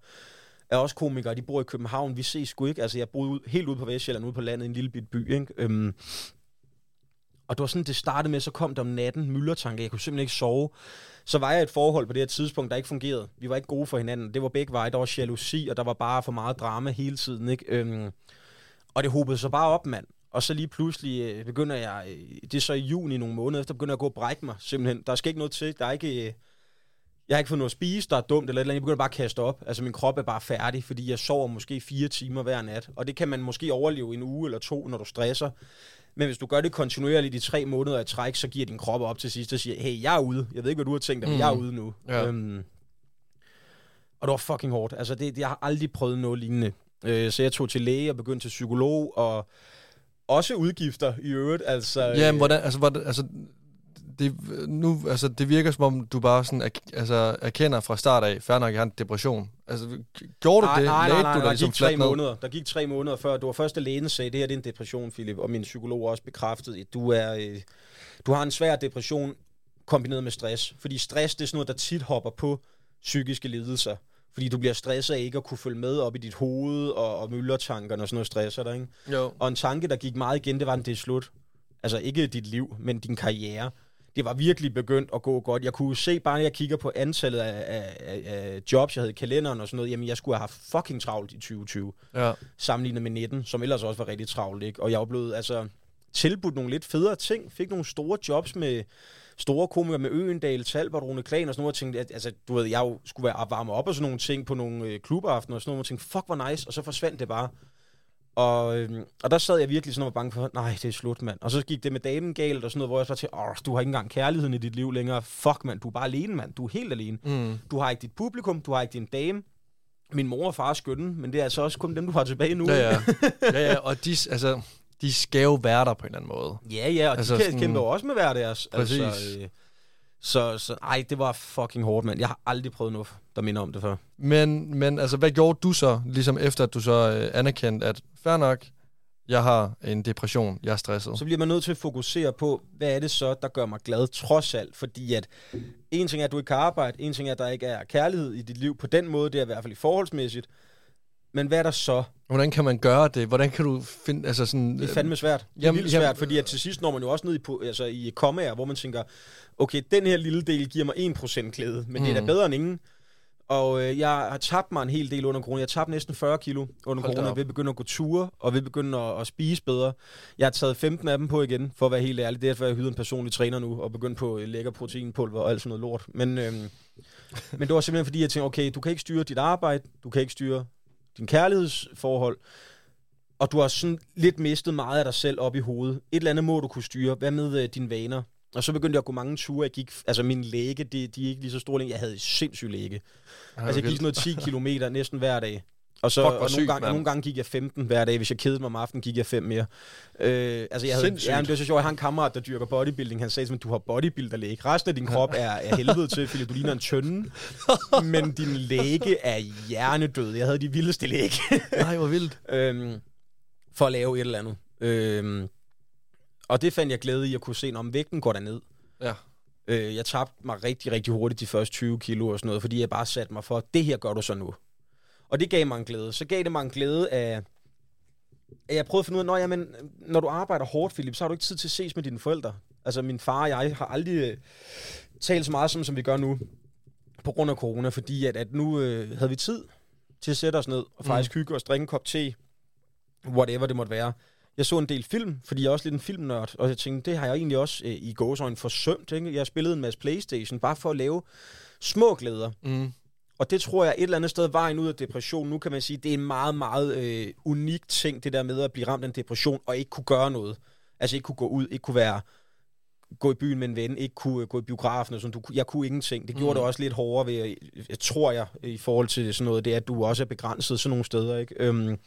[SPEAKER 2] er også komikere, de bor i København, vi ses sgu ikke, altså jeg boede ud, helt ude på Vestjylland, ude på landet, i en lille bit by, ikke? Øhm, og det var sådan, det startede med, så kom der om natten myldertanker, jeg kunne simpelthen ikke sove. Så var jeg i et forhold på det her tidspunkt, der ikke fungerede. Vi var ikke gode for hinanden. Det var begge veje. Der var jalousi, og der var bare for meget drama hele tiden. Ikke? Øhm, Og det hobede sig bare op, mand. Og så lige pludselig øh, begynder jeg, øh, det er så i juni nogle måneder efter, begynder jeg at gå og brække mig, simpelthen. Der skal ikke noget til, der er ikke... Øh, jeg har ikke fået noget at spise, der er dumt eller et eller andet. Jeg begynder bare at kaste op. Altså, min krop er bare færdig, fordi jeg sover måske fire timer hver nat. Og det kan man måske overleve en uge eller to, når du stresser. Men hvis du gør det kontinuerligt i tre måneder i træk, så giver din krop op til sidst og siger, hey, jeg er ude. Jeg ved ikke, hvad du har tænkt dig, men jeg er
[SPEAKER 1] Mm.
[SPEAKER 2] ude nu.
[SPEAKER 1] Ja.
[SPEAKER 2] Øhm, og det var fucking hårdt. Altså, det, jeg har aldrig prøvet noget lignende. Øh, så jeg tog til læge og begyndte til psykolog, og også udgifter i øvrigt. Altså,
[SPEAKER 1] Ja, men
[SPEAKER 2] øh,
[SPEAKER 1] hvordan, altså, hvordan, altså, det, nu, altså, det virker som om, du bare sådan, altså, erkender fra start af, fair nok, jeg har en depression. Altså, gjorde du
[SPEAKER 2] nej,
[SPEAKER 1] det?
[SPEAKER 2] Nej, nej,
[SPEAKER 1] Lagde
[SPEAKER 2] nej,
[SPEAKER 1] du
[SPEAKER 2] der
[SPEAKER 1] dig ligesom
[SPEAKER 2] gik tre
[SPEAKER 1] ned?
[SPEAKER 2] måneder. Der gik tre måneder før. Det var første lægen sagde, det her det er en depression, Philip. Og min psykolog også bekræftede, at du, er, øh, du har en svær depression kombineret med stress. Fordi stress, det er sådan noget, der tit hopper på psykiske lidelser. Fordi du bliver stresset af ikke at kunne følge med op i dit hoved, og, og myldertankerne og sådan noget stresser dig, ikke?
[SPEAKER 1] Jo.
[SPEAKER 2] Og en tanke, der gik meget igen, det var, at det er slut. Altså ikke dit liv, men din karriere. Det var virkelig begyndt at gå godt. Jeg kunne se, bare når jeg kigger på antallet af, af, af, jobs, jeg havde i kalenderen og sådan noget, jamen jeg skulle have haft fucking travlt i 2020,
[SPEAKER 1] Ja.
[SPEAKER 2] sammenlignet med 19, som ellers også var rigtig travlt, ikke? Og jeg var blevet, altså, tilbudt nogle lidt federe ting, fik nogle store jobs med store komikere med Øendal, Talbot, Rune Klan og sådan noget, og tænkte, at, altså, du ved, jeg skulle være varme op og sådan nogle ting på nogle øh, klubaftener og sådan noget, og tænkte, fuck, hvor nice, og så forsvandt det bare. Og, øhm, og der sad jeg virkelig sådan og var bange for, nej, det er slut, mand. Og så gik det med damen galt og sådan noget, hvor jeg så til, åh, du har ikke engang kærligheden i dit liv længere. Fuck, mand, du er bare alene, mand. Du er helt alene.
[SPEAKER 1] Mm.
[SPEAKER 2] Du har ikke dit publikum, du har ikke din dame. Min mor og far er skønne, men det er altså også kun dem, du har tilbage nu.
[SPEAKER 1] Ja, ja. ja, ja. Og de, altså, de skal jo være der på en eller anden måde.
[SPEAKER 2] Ja, ja, og
[SPEAKER 1] Altså
[SPEAKER 2] altså, de kæmper jo også med hver deres.
[SPEAKER 1] Præcis.
[SPEAKER 2] Altså, øh, så, så ej, det var fucking hårdt, mand. Jeg har aldrig prøvet noget, der minder om det før.
[SPEAKER 1] Men, men altså, hvad gjorde du så, ligesom efter at du så øh, anerkendte, at fair nok, jeg har en depression, jeg er stresset.
[SPEAKER 2] Så bliver man nødt til at fokusere på, hvad er det så, der gør mig glad trods alt. Fordi at en ting er, at du ikke kan arbejde, en ting er, at der ikke er kærlighed i dit liv på den måde, det er i hvert fald i forholdsmæssigt. Men hvad er der så?
[SPEAKER 1] Hvordan kan man gøre det? Hvordan kan du finde, altså sådan...
[SPEAKER 2] Det er fandme svært. Det er
[SPEAKER 1] Jamen,
[SPEAKER 2] vildt
[SPEAKER 1] jamen,
[SPEAKER 2] svært, fordi at til sidst når man jo også ned i, altså i kommaer, hvor man tænker, okay, den her lille del giver mig 1% glæde, men mm. det er da
[SPEAKER 1] Mm.
[SPEAKER 2] bedre end ingen. Og øh, jeg har tabt mig en hel del under corona. Jeg har tabt næsten 40 kilo under
[SPEAKER 1] Hold
[SPEAKER 2] corona.
[SPEAKER 1] op.
[SPEAKER 2] ved at at gå ture, og ved at begynde at, at spise bedre. Jeg har taget 15 af dem på igen, for at være helt ærlig. Det er derfor, jeg hyret en personlig træner nu, og begyndt på øh, lækker proteinpulver og alt sådan noget lort. Men, øhm, men det var simpelthen fordi, jeg tænkte, okay, du kan ikke styre dit arbejde, du kan ikke styre din kærlighedsforhold, og du har sådan lidt mistet meget af dig selv op i hovedet. Et eller andet må du kunne styre. Hvad med øh, dine vaner? Og så begyndte jeg at gå mange ture. Jeg gik, altså min læge, de, de er ikke lige så store længere. Jeg havde sindssyg læge.
[SPEAKER 1] Ej,
[SPEAKER 2] Altså, jeg gik sådan noget 10 kilometer næsten hver dag. Og, så,
[SPEAKER 1] Fuck,
[SPEAKER 2] og
[SPEAKER 1] sygt,
[SPEAKER 2] nogle, gange, nogle gange gik jeg 15 hver dag. Hvis jeg kedede mig om aftenen, gik jeg 5 mere. Øh, altså, jeg havde,
[SPEAKER 1] Sindssygt.
[SPEAKER 2] ja, men det var så sjovt. Jeg har en kammerat, der dyrker bodybuilding. Han sagde mig, du har bodybuilder-læge. Resten af din krop er, er helvede til, fordi du ligner en tønde. Men din læge er hjernedød. Jeg havde de vildeste læge.
[SPEAKER 1] Nej, hvor vildt.
[SPEAKER 2] øhm, for at lave et eller andet. Øhm, og det fandt jeg glæde i at kunne se, om vægten går ned.
[SPEAKER 1] Ja.
[SPEAKER 2] Øh, jeg tabte mig rigtig, rigtig hurtigt de første 20 kilo og sådan noget, fordi jeg bare satte mig for, det her gør du så nu. Og det gav mig en glæde. Så gav det mig en glæde af, at jeg prøvede at finde ud af, når, jamen, når du arbejder hårdt, Philip, så har du ikke tid til at ses med dine forældre. Altså min far og jeg har aldrig øh, talt så meget, som, som vi gør nu, på grund af corona, fordi at, at nu øh, havde vi tid til at sætte os ned og faktisk mm. hygge os, drikke en kop te, whatever det måtte være. Jeg så en del film, fordi jeg er også lidt en filmnørd, og jeg tænkte, det har jeg egentlig også øh, i gåsøjne forsømt. Ikke? Jeg spillede en masse Playstation, bare for at lave små glæder.
[SPEAKER 1] Mm.
[SPEAKER 2] Og det tror jeg et eller andet sted vejen ud af depression. Nu kan man sige, det er en meget, meget øh, unik ting, det der med at blive ramt af en depression, og ikke kunne gøre noget. Altså ikke kunne gå ud, ikke kunne være gå i byen med en ven, ikke kunne øh, gå i biografen og sådan. Du, jeg kunne ingenting. Det gjorde
[SPEAKER 1] Mm.
[SPEAKER 2] det også lidt hårdere ved, jeg, jeg tror jeg, i forhold til sådan noget, det er, at du også er begrænset sådan nogle steder, ikke? Øhm,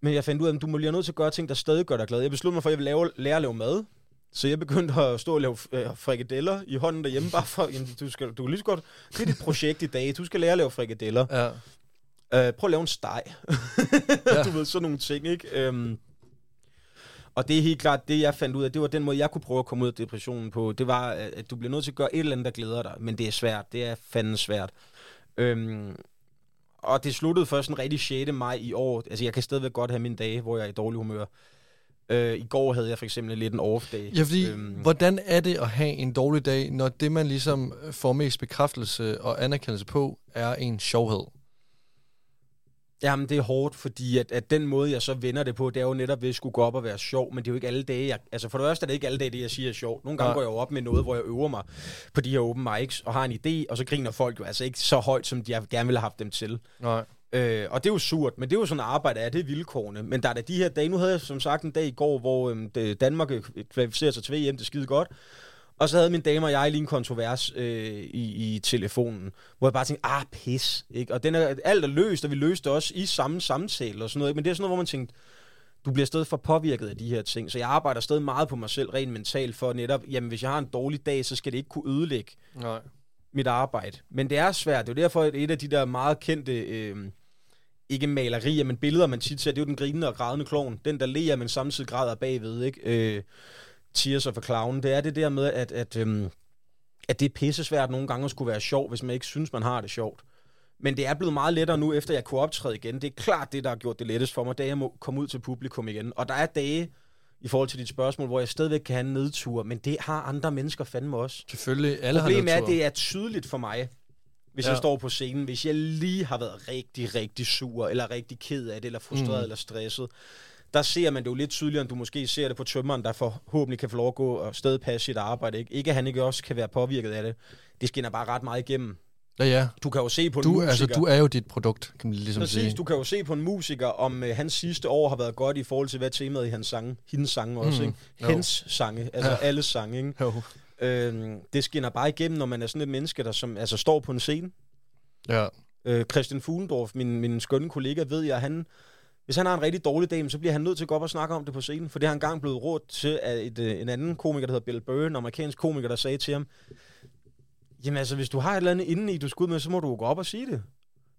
[SPEAKER 2] men jeg fandt ud af, at du må lige nødt til at gøre ting, der stadig gør dig glad. Jeg besluttede mig for, at jeg ville lave, lære at lave mad. Så jeg begyndte at stå og lave øh, frikadeller i hånden derhjemme, bare for, jamen, du, skal, du kan lige så godt, det er dit projekt i dag, du skal lære at lave frikadeller.
[SPEAKER 1] Ja.
[SPEAKER 2] Øh, prøv at lave en steg.
[SPEAKER 1] Ja.
[SPEAKER 2] du ved, sådan nogle ting, ikke? Øhm, og det er helt klart, det jeg fandt ud af, det var den måde, jeg kunne prøve at komme ud af depressionen på. Det var, at du bliver nødt til at gøre et eller andet, der glæder dig. Men det er svært. Det er fandme svært. Øhm, og det sluttede først en rigtig 6. maj i år. Altså, jeg kan stadigvæk godt have mine dage, hvor jeg er i dårlig humør. Øh, I går havde jeg for eksempel lidt en off-day.
[SPEAKER 1] Ja, fordi,
[SPEAKER 2] Øhm.
[SPEAKER 1] hvordan er det at have en dårlig dag, når det, man ligesom får mest bekræftelse og anerkendelse på, er en sjovhed?
[SPEAKER 2] Jamen, det er hårdt, fordi at, at den måde, jeg så vender det på, det er jo netop ved at skulle gå op og være sjov, men det er jo ikke alle dage. Jeg, altså for det første er det ikke alle dage, det jeg siger er sjovt. Nogle gange
[SPEAKER 1] Nej.
[SPEAKER 2] går jeg jo op med noget, hvor jeg øver mig på de her open mics, og har en idé, og så griner folk jo altså ikke så højt, som de gerne ville have haft dem til.
[SPEAKER 1] Nej.
[SPEAKER 2] Øh, og det er jo surt, men det er jo sådan arbejde af, det er vilkårene. Men der er da de her dage, nu havde jeg som sagt en dag i går, hvor øhm, det, Danmark øh, kvalificerer sig til VM, det skide godt. Og så havde min dame og jeg lige en kontrovers øh, i, i telefonen, hvor jeg bare tænkte, ah, pis. Ikke? Og den er, alt er løst, og vi løste også i samme samtale og sådan noget. Ikke? Men det er sådan noget, hvor man tænkte, du bliver stadig for påvirket af de her ting. Så jeg arbejder stadig meget på mig selv, rent mentalt, for netop, jamen hvis jeg har en dårlig dag, så skal det ikke kunne ødelægge
[SPEAKER 1] Nej.
[SPEAKER 2] mit arbejde. Men det er svært. Det er jo derfor, at et af de der meget kendte, øh, ikke malerier, men billeder, man tit ser, det er jo den grinende og grædende klovn. Den, der ler, men samtidig græder bagved, ikke? Øh, Tears of a Clown. Det er det der med, at, at, øhm, at det er pissesvært nogle gange at skulle være sjov, hvis man ikke synes, man har det sjovt. Men det er blevet meget lettere nu, efter jeg kunne optræde igen. Det er klart det, der har gjort det lettest for mig, da jeg må komme ud til publikum igen. Og der er dage, i forhold til dit spørgsmål, hvor jeg stadigvæk kan have en nedtur, men det har andre mennesker fandme også.
[SPEAKER 1] Selvfølgelig. Alle
[SPEAKER 2] Problemet
[SPEAKER 1] har
[SPEAKER 2] er,
[SPEAKER 1] nedtur.
[SPEAKER 2] at det er tydeligt for mig, hvis ja. Jeg står på scenen, hvis jeg lige har været rigtig, rigtig sur, eller rigtig ked af det, eller frustreret, mm. Eller stresset, der ser man det jo lidt tydeligere, end du måske ser det på tømmeren, der forhåbentlig kan få lov at gå og stadig passe sit arbejde. Ikke, ikke at han ikke også kan være påvirket af det. Det skinner bare ret meget igennem.
[SPEAKER 1] Ja, ja.
[SPEAKER 2] Du kan jo se på en
[SPEAKER 1] Du,
[SPEAKER 2] musiker...
[SPEAKER 1] altså, du er jo dit produkt, kan man ligesom
[SPEAKER 2] Præcis,
[SPEAKER 1] sige.
[SPEAKER 2] du kan jo se på en musiker, om øh, hans sidste år har været godt i forhold til, hvad temaet i hans sange, hendes sange også,
[SPEAKER 1] Mm,
[SPEAKER 2] ikke?
[SPEAKER 1] jo.
[SPEAKER 2] Hendes sange, altså
[SPEAKER 1] Ja.
[SPEAKER 2] alle sange, ikke?
[SPEAKER 1] Jo.
[SPEAKER 2] Øhm, det skinner bare igennem, når man er sådan et menneske, der som, altså, står på en scene.
[SPEAKER 1] Ja.
[SPEAKER 2] Øh, Christian Fuglendorf, min, min skønne kollega, ved jeg, han, hvis han har en rigtig dårlig dag, så bliver han nødt til at gå op og snakke om det på scenen, for det har han engang blevet råd til af et, øh, en anden komiker, der hedder Bill Burr, en amerikansk komiker, der sagde til ham, jamen altså, hvis du har et eller andet inden i, du skal ud med, så må du gå op og sige det.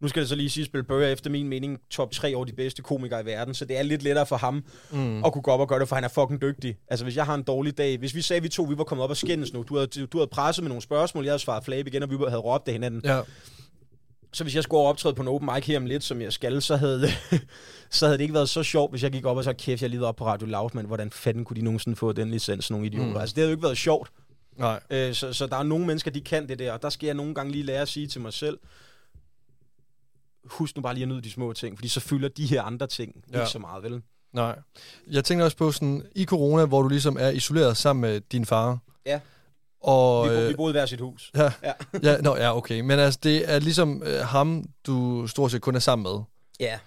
[SPEAKER 2] Nu skal det så lige sige, at Bill Burr er efter min mening top 3 over de bedste komikere i verden, så det er lidt lettere for ham
[SPEAKER 1] Mm.
[SPEAKER 2] at kunne gå op og gøre det, for han er fucking dygtig. Altså, hvis jeg har en dårlig dag, hvis vi sagde, at vi to vi var kommet op og skændes nu, du havde, du havde presset med nogle spørgsmål, jeg havde svaret flab igen, og vi havde råbt af hinanden,
[SPEAKER 1] Ja.
[SPEAKER 2] så hvis jeg skulle optræde på en open mic her om lidt, som jeg skal, så havde, så havde det ikke været så sjovt, hvis jeg gik op og så kæft, jeg lider op på Radio Loud, men hvordan fanden kunne de nogensinde få den licens, nogle idioter? Mm. Altså, det havde jo ikke været sjovt.
[SPEAKER 1] Nej.
[SPEAKER 2] Øh, så, så der er nogle mennesker, de kan det der, og der skal jeg nogle gange lige lære at sige til mig selv, husk nu bare lige at nyde de små ting, fordi så fylder de her andre ting ja. Ikke så meget, vel?
[SPEAKER 1] Nej. Jeg tænker også på sådan, i corona, hvor du ligesom er isoleret sammen med din far.
[SPEAKER 2] Ja.
[SPEAKER 1] Og,
[SPEAKER 2] Vi, bo,
[SPEAKER 1] øh,
[SPEAKER 2] vi boede i hver sit hus.
[SPEAKER 1] ja,
[SPEAKER 2] Ja.
[SPEAKER 1] ja, nå, ja, okay. Men altså, det er ligesom øh, ham, du stort set kun er sammen med.
[SPEAKER 2] Ja.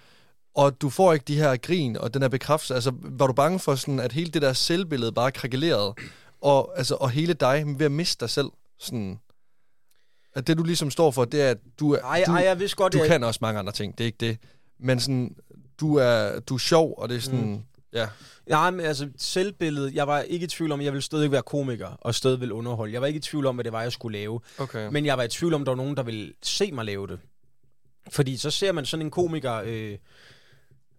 [SPEAKER 1] Og du får ikke de her grin og den her bekræftelse. Altså, var du bange for sådan, at hele det der selvbillede bare krakelerede? Og, altså, og hele dig ved at miste dig selv? Sådan, at det, du ligesom står for, det er, at du,
[SPEAKER 2] Ej,
[SPEAKER 1] du,
[SPEAKER 2] ej, jeg vidste godt,
[SPEAKER 1] du
[SPEAKER 2] jeg,
[SPEAKER 1] kan også mange andre ting. Det er ikke det. Men sådan, du er, du er sjov, og det er sådan... Mm. Ja.
[SPEAKER 2] Nej, men altså selvbilledet, jeg var ikke i tvivl om, at jeg ville stadig være komiker, og stadig ville underholde. Jeg var ikke i tvivl om, hvad det var, jeg skulle lave.
[SPEAKER 1] Okay.
[SPEAKER 2] Men jeg var i tvivl om, at der var nogen, der ville se mig lave det. Fordi så ser man sådan en komiker... Øh,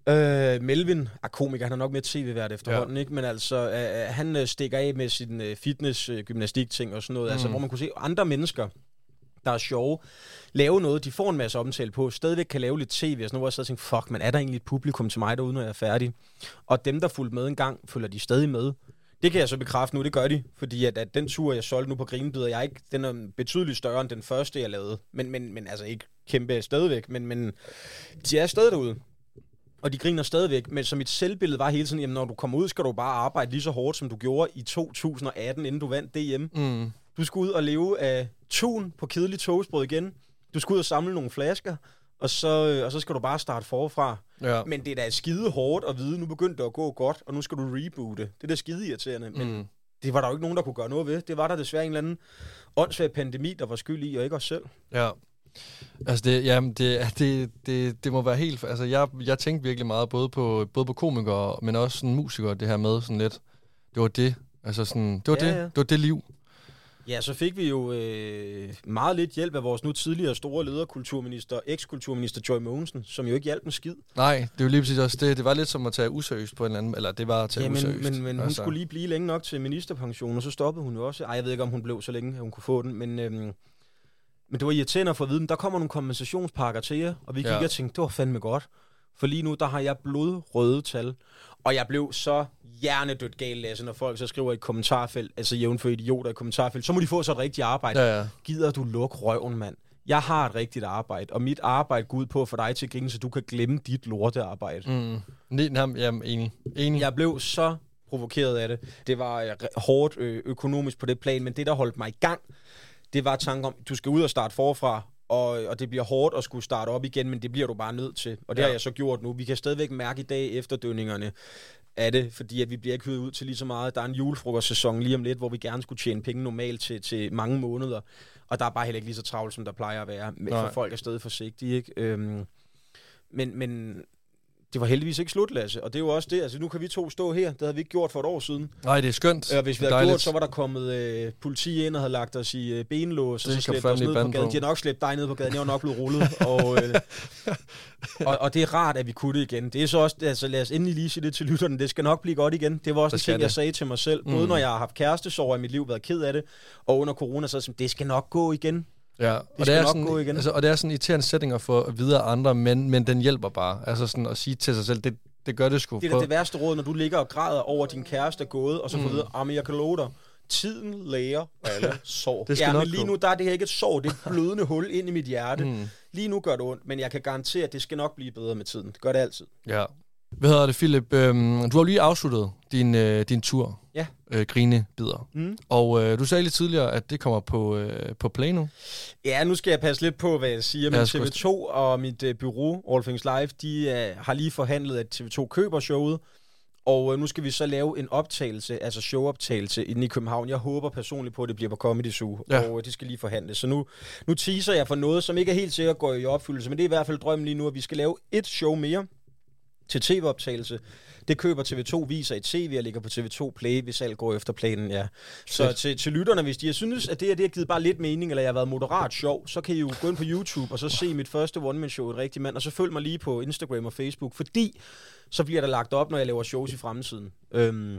[SPEAKER 2] Øh, Melvin er komiker, han er nok mere tv-vært efterhånden, ja. ikke? Men altså, øh, han øh, stikker af med sin øh, fitness, øh, og sådan noget, mm. altså, hvor man kunne se andre mennesker, der er sjove, lave noget, de får en masse omtale på, stadigvæk kan lave lidt tv og sådan noget, hvor jeg sad tænkte, fuck, men er der egentlig et publikum til mig derude, når jeg er færdig? Og dem, der fulgte med en gang, følger de stadig med. Det kan jeg så bekræfte nu, det gør de, fordi at, at den tur, jeg solgte nu på Grinebider, jeg er ikke, den er betydeligt større end den første, jeg lavede. Men, men, men altså ikke kæmpe stadigvæk, men, men de er stadig derude. Og de griner stadigvæk, men som mit selvbillede var hele tiden, jamen når du kommer ud, skal du bare arbejde lige så hårdt, som du gjorde i 2018, inden du vandt DM.
[SPEAKER 1] Mm.
[SPEAKER 2] Du skulle ud og leve af tun på kedelig toastbrød igen. Du skulle ud og samle nogle flasker, og så, øh, og så skal du bare starte forfra.
[SPEAKER 1] Ja.
[SPEAKER 2] Men det er da skide hårdt at vide, nu begyndte det at gå godt, og nu skal du reboote. Det er da skide irriterende, men
[SPEAKER 1] Mm.
[SPEAKER 2] det var der jo ikke nogen, der kunne gøre noget ved. Det var der desværre en eller anden åndssvær pandemi, der var skyld i, og ikke os selv.
[SPEAKER 1] Ja. Altså det, jamen det, det, det, det må være helt... Altså jeg, jeg tænkte virkelig meget både på, både på komikere, men også sådan musikere, det her med sådan lidt... Det var det. Altså sådan, det var
[SPEAKER 2] Ja,
[SPEAKER 1] det.
[SPEAKER 2] ja.
[SPEAKER 1] Det var det liv.
[SPEAKER 2] Ja, så fik vi jo øh, meget lidt hjælp af vores nu tidligere store leder, kulturminister, eks-kulturminister Joy Mogensen, som jo ikke hjalp en skid.
[SPEAKER 1] Nej, det er jo lige præcis også det. Det var lidt som at tage useriøst på en eller anden... Eller det var at tage
[SPEAKER 2] Ja, men,
[SPEAKER 1] useriøst.
[SPEAKER 2] men, men hun
[SPEAKER 1] altså.
[SPEAKER 2] skulle lige blive længe nok til ministerpension, og så stoppede hun jo også. Ej, jeg ved ikke, om hun blev så længe, at hun kunne få den, men, øhm, men det var irriterende at få at vide, der kommer nogle kompensationspakker til jer, og vi gik
[SPEAKER 1] Ja.
[SPEAKER 2] og tænkte, det var fandme godt. For lige nu, der har jeg blodrøde tal. Og jeg blev så hjernedødt gal, Lasse, når folk så skriver i et kommentarfelt, altså jævnfør idioter i et kommentarfelt, så må de få så et rigtigt arbejde.
[SPEAKER 1] Ja, ja.
[SPEAKER 2] Gider du lukke røven, mand? jeg har et rigtigt arbejde, og mit arbejde går ud på at få dig til at grine, så du kan glemme dit lortearbejde.
[SPEAKER 1] Mm. Nej, jamen, enig. enig.
[SPEAKER 2] Jeg blev så provokeret af det. Det var øh, hårdt ø- økonomisk på det plan, men det, der holdt mig i gang, det var tanken om, du skal ud og starte forfra, og, og det bliver hårdt at skulle starte op igen, men det bliver du bare nødt til. Og det
[SPEAKER 1] Ja.
[SPEAKER 2] har jeg så gjort nu. Vi kan stadigvæk mærke i dag efterdønningerne af det, fordi at vi bliver ikke hyret ud til lige så meget. Der er en julefrokostsæson lige om lidt, hvor vi gerne skulle tjene penge normalt til, til mange måneder, og der er bare heller ikke lige så travlt, som der plejer at være, med- for
[SPEAKER 1] Nej.
[SPEAKER 2] folk er stadig forsigtige. Ikke? Øhm, men, men det var heldigvis ikke slut, Lasse, og det er jo også det. Altså, nu kan vi to stå her. Det havde vi ikke gjort for et år siden.
[SPEAKER 1] Nej, det er skønt.
[SPEAKER 2] Og hvis vi havde gjort, så var der kommet øh, politi ind og havde lagt os i øh, benlås, og så slæbt os ned på gaden.
[SPEAKER 1] på.
[SPEAKER 2] De har nok slæbt dig ned på gaden, jeg var nok blevet rullet. og, øh, og, og, det er rart, at vi kunne det igen. Det er så også, altså lad os endelig lige sige det til lytterne, det skal nok blive godt igen. Det var også
[SPEAKER 1] Det
[SPEAKER 2] en ting, jeg
[SPEAKER 1] det.
[SPEAKER 2] sagde til mig selv. Både
[SPEAKER 1] Mm.
[SPEAKER 2] når jeg har haft kærestesorger i mit liv, været ked af det, og under corona, så sådan, det skal nok gå igen.
[SPEAKER 1] Ja, og det, er sådan,
[SPEAKER 2] igen.
[SPEAKER 1] Altså, og det er sådan irriterende sætninger for videre andre, men, men den hjælper bare. Altså sådan at sige til sig selv, det, det gør det sgu.
[SPEAKER 2] Det er det værste råd, når du ligger og græder over, din kæreste er gået, og så får
[SPEAKER 1] Mm.
[SPEAKER 2] videre, at jeg kan love dig, tiden læger alle sår.
[SPEAKER 1] Det skal
[SPEAKER 2] ja, men lige nu der er det her ikke et sår, det er et blødende hul ind i mit hjerte.
[SPEAKER 1] Mm,
[SPEAKER 2] Lige nu gør det ondt, men jeg kan garantere, at det skal nok blive bedre med tiden. Det gør det altid.
[SPEAKER 1] ja. Hvad hedder det, Philip? Øhm, du har lige afsluttet din, øh, din tur.
[SPEAKER 2] Ja.
[SPEAKER 1] Øh, Grinebider.
[SPEAKER 2] Mm.
[SPEAKER 1] Og øh, du sagde lidt tidligere, at det kommer på, øh, på Play nu.
[SPEAKER 2] Ja, nu skal jeg passe lidt på, hvad jeg siger, men
[SPEAKER 1] Ja, sgu-
[SPEAKER 2] TV2 og mit uh, bureau, All Things Live, de uh, har lige forhandlet, at TV2 køber showet, og uh, nu skal vi så lave en optagelse, altså showoptagelse inde i København. Jeg håber personligt på, at det bliver på Comedy Zoo,
[SPEAKER 1] Ja.
[SPEAKER 2] og uh, det skal lige forhandles. Så nu, nu teaser jeg for noget, som ikke er helt sikkert går i opfyldelse, men det er i hvert fald drømmen lige nu, at vi skal lave et show mere til tv-optagelse. Det køber TV2 viser i tv og ligger på TV2 Play, hvis alt går efter planen, ja. Så til, til lytterne, hvis de synes, at det her det har givet bare lidt mening, eller jeg har været moderat sjov, så kan I jo gå ind på YouTube og så se mit første one-man-show, Et Rigtig Mand, og så følg mig lige på Instagram og Facebook, fordi så bliver der lagt op, når jeg laver shows i fremtiden. Øhm,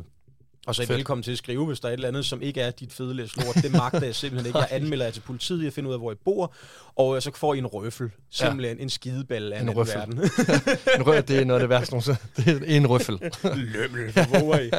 [SPEAKER 2] og så er I
[SPEAKER 1] Fedt.
[SPEAKER 2] velkommen til at skrive, hvis der er et eller andet, som ikke er dit fede læs lort. Det magter jeg simpelthen ikke. Jeg anmelder jer til politiet, jeg finder ud af, hvor I bor, og så får I en røffel. Simpelthen en skideball af
[SPEAKER 1] En
[SPEAKER 2] en,
[SPEAKER 1] røffel.
[SPEAKER 2] verden.
[SPEAKER 1] En rø- det er noget af det værste nogensinde. Det er en røffel.
[SPEAKER 2] Lømmel, hvor I?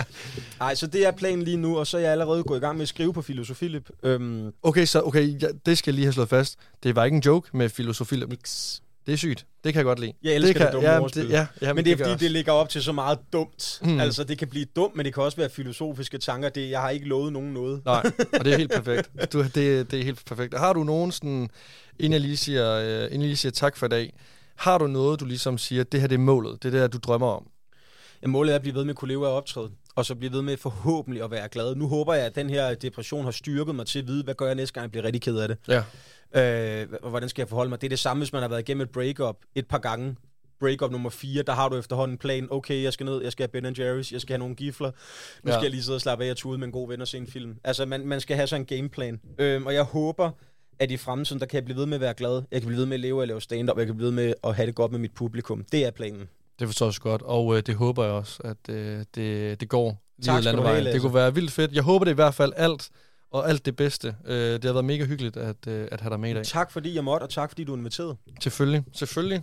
[SPEAKER 2] Ej, så det er planen lige nu, og så er jeg allerede gået i gang med at skrive på Filosofilip. Øhm,
[SPEAKER 1] Okay, så okay, ja, det skal jeg lige have slået fast. Det var ikke en joke med filosofi.
[SPEAKER 2] nix.
[SPEAKER 1] Det er sygt. Det kan jeg godt lide.
[SPEAKER 2] Jeg elsker
[SPEAKER 1] det kan,
[SPEAKER 2] det dumme
[SPEAKER 1] ja,
[SPEAKER 2] ordspil.
[SPEAKER 1] det, ja, ja,
[SPEAKER 2] Men det er
[SPEAKER 1] gør
[SPEAKER 2] fordi,
[SPEAKER 1] også.
[SPEAKER 2] det ligger op til så meget dumt.
[SPEAKER 1] Mm.
[SPEAKER 2] Altså, det kan blive dumt, men det kan også være filosofiske tanker. Det, jeg har ikke lovet nogen noget.
[SPEAKER 1] Nej, og det er helt perfekt. Du, det, det er helt perfekt. Har du nogen sådan, inden jeg lige siger, øh, inden jeg lige siger tak for i dag, har du noget, du ligesom siger, det her det er målet, det er det, du drømmer om?
[SPEAKER 2] Ja, målet er at blive ved med at kunne leve af optræde, og så blive ved med forhåbentlig at være glad. Nu håber jeg, at den her depression har styrket mig til at vide, hvad gør jeg næste gang, jeg bliver rigtig ked af det.
[SPEAKER 1] Ja.
[SPEAKER 2] Øh, hvordan skal jeg forholde mig? Det er det samme, hvis man har været igennem et breakup et par gange. Breakup nummer 4, der har du efterhånden en plan. Okay, jeg skal ned, jeg skal have Ben Jerry's, jeg skal have nogle gifler. Nu
[SPEAKER 1] Ja.
[SPEAKER 2] skal jeg lige sidde og slappe af og tude med en god ven og se en film. Altså, man, man skal have sådan en gameplan. Øhm, og jeg håber, at i fremtiden, der kan jeg blive ved med at være glad. Jeg kan blive ved med at leve og lave stand-up, jeg kan blive ved med at have det godt med mit publikum. Det er planen.
[SPEAKER 1] Det forstår jeg så godt, og øh, det håber jeg også, at øh, det, det går lige landevejen. Det kunne være vildt fedt. Jeg håber det i hvert fald alt, og alt det bedste. Øh, det har været mega hyggeligt at, øh, at have dig med i dag.
[SPEAKER 2] Tak fordi jeg måtte, og tak fordi du inviterede.
[SPEAKER 1] Selvfølgelig, selvfølgelig.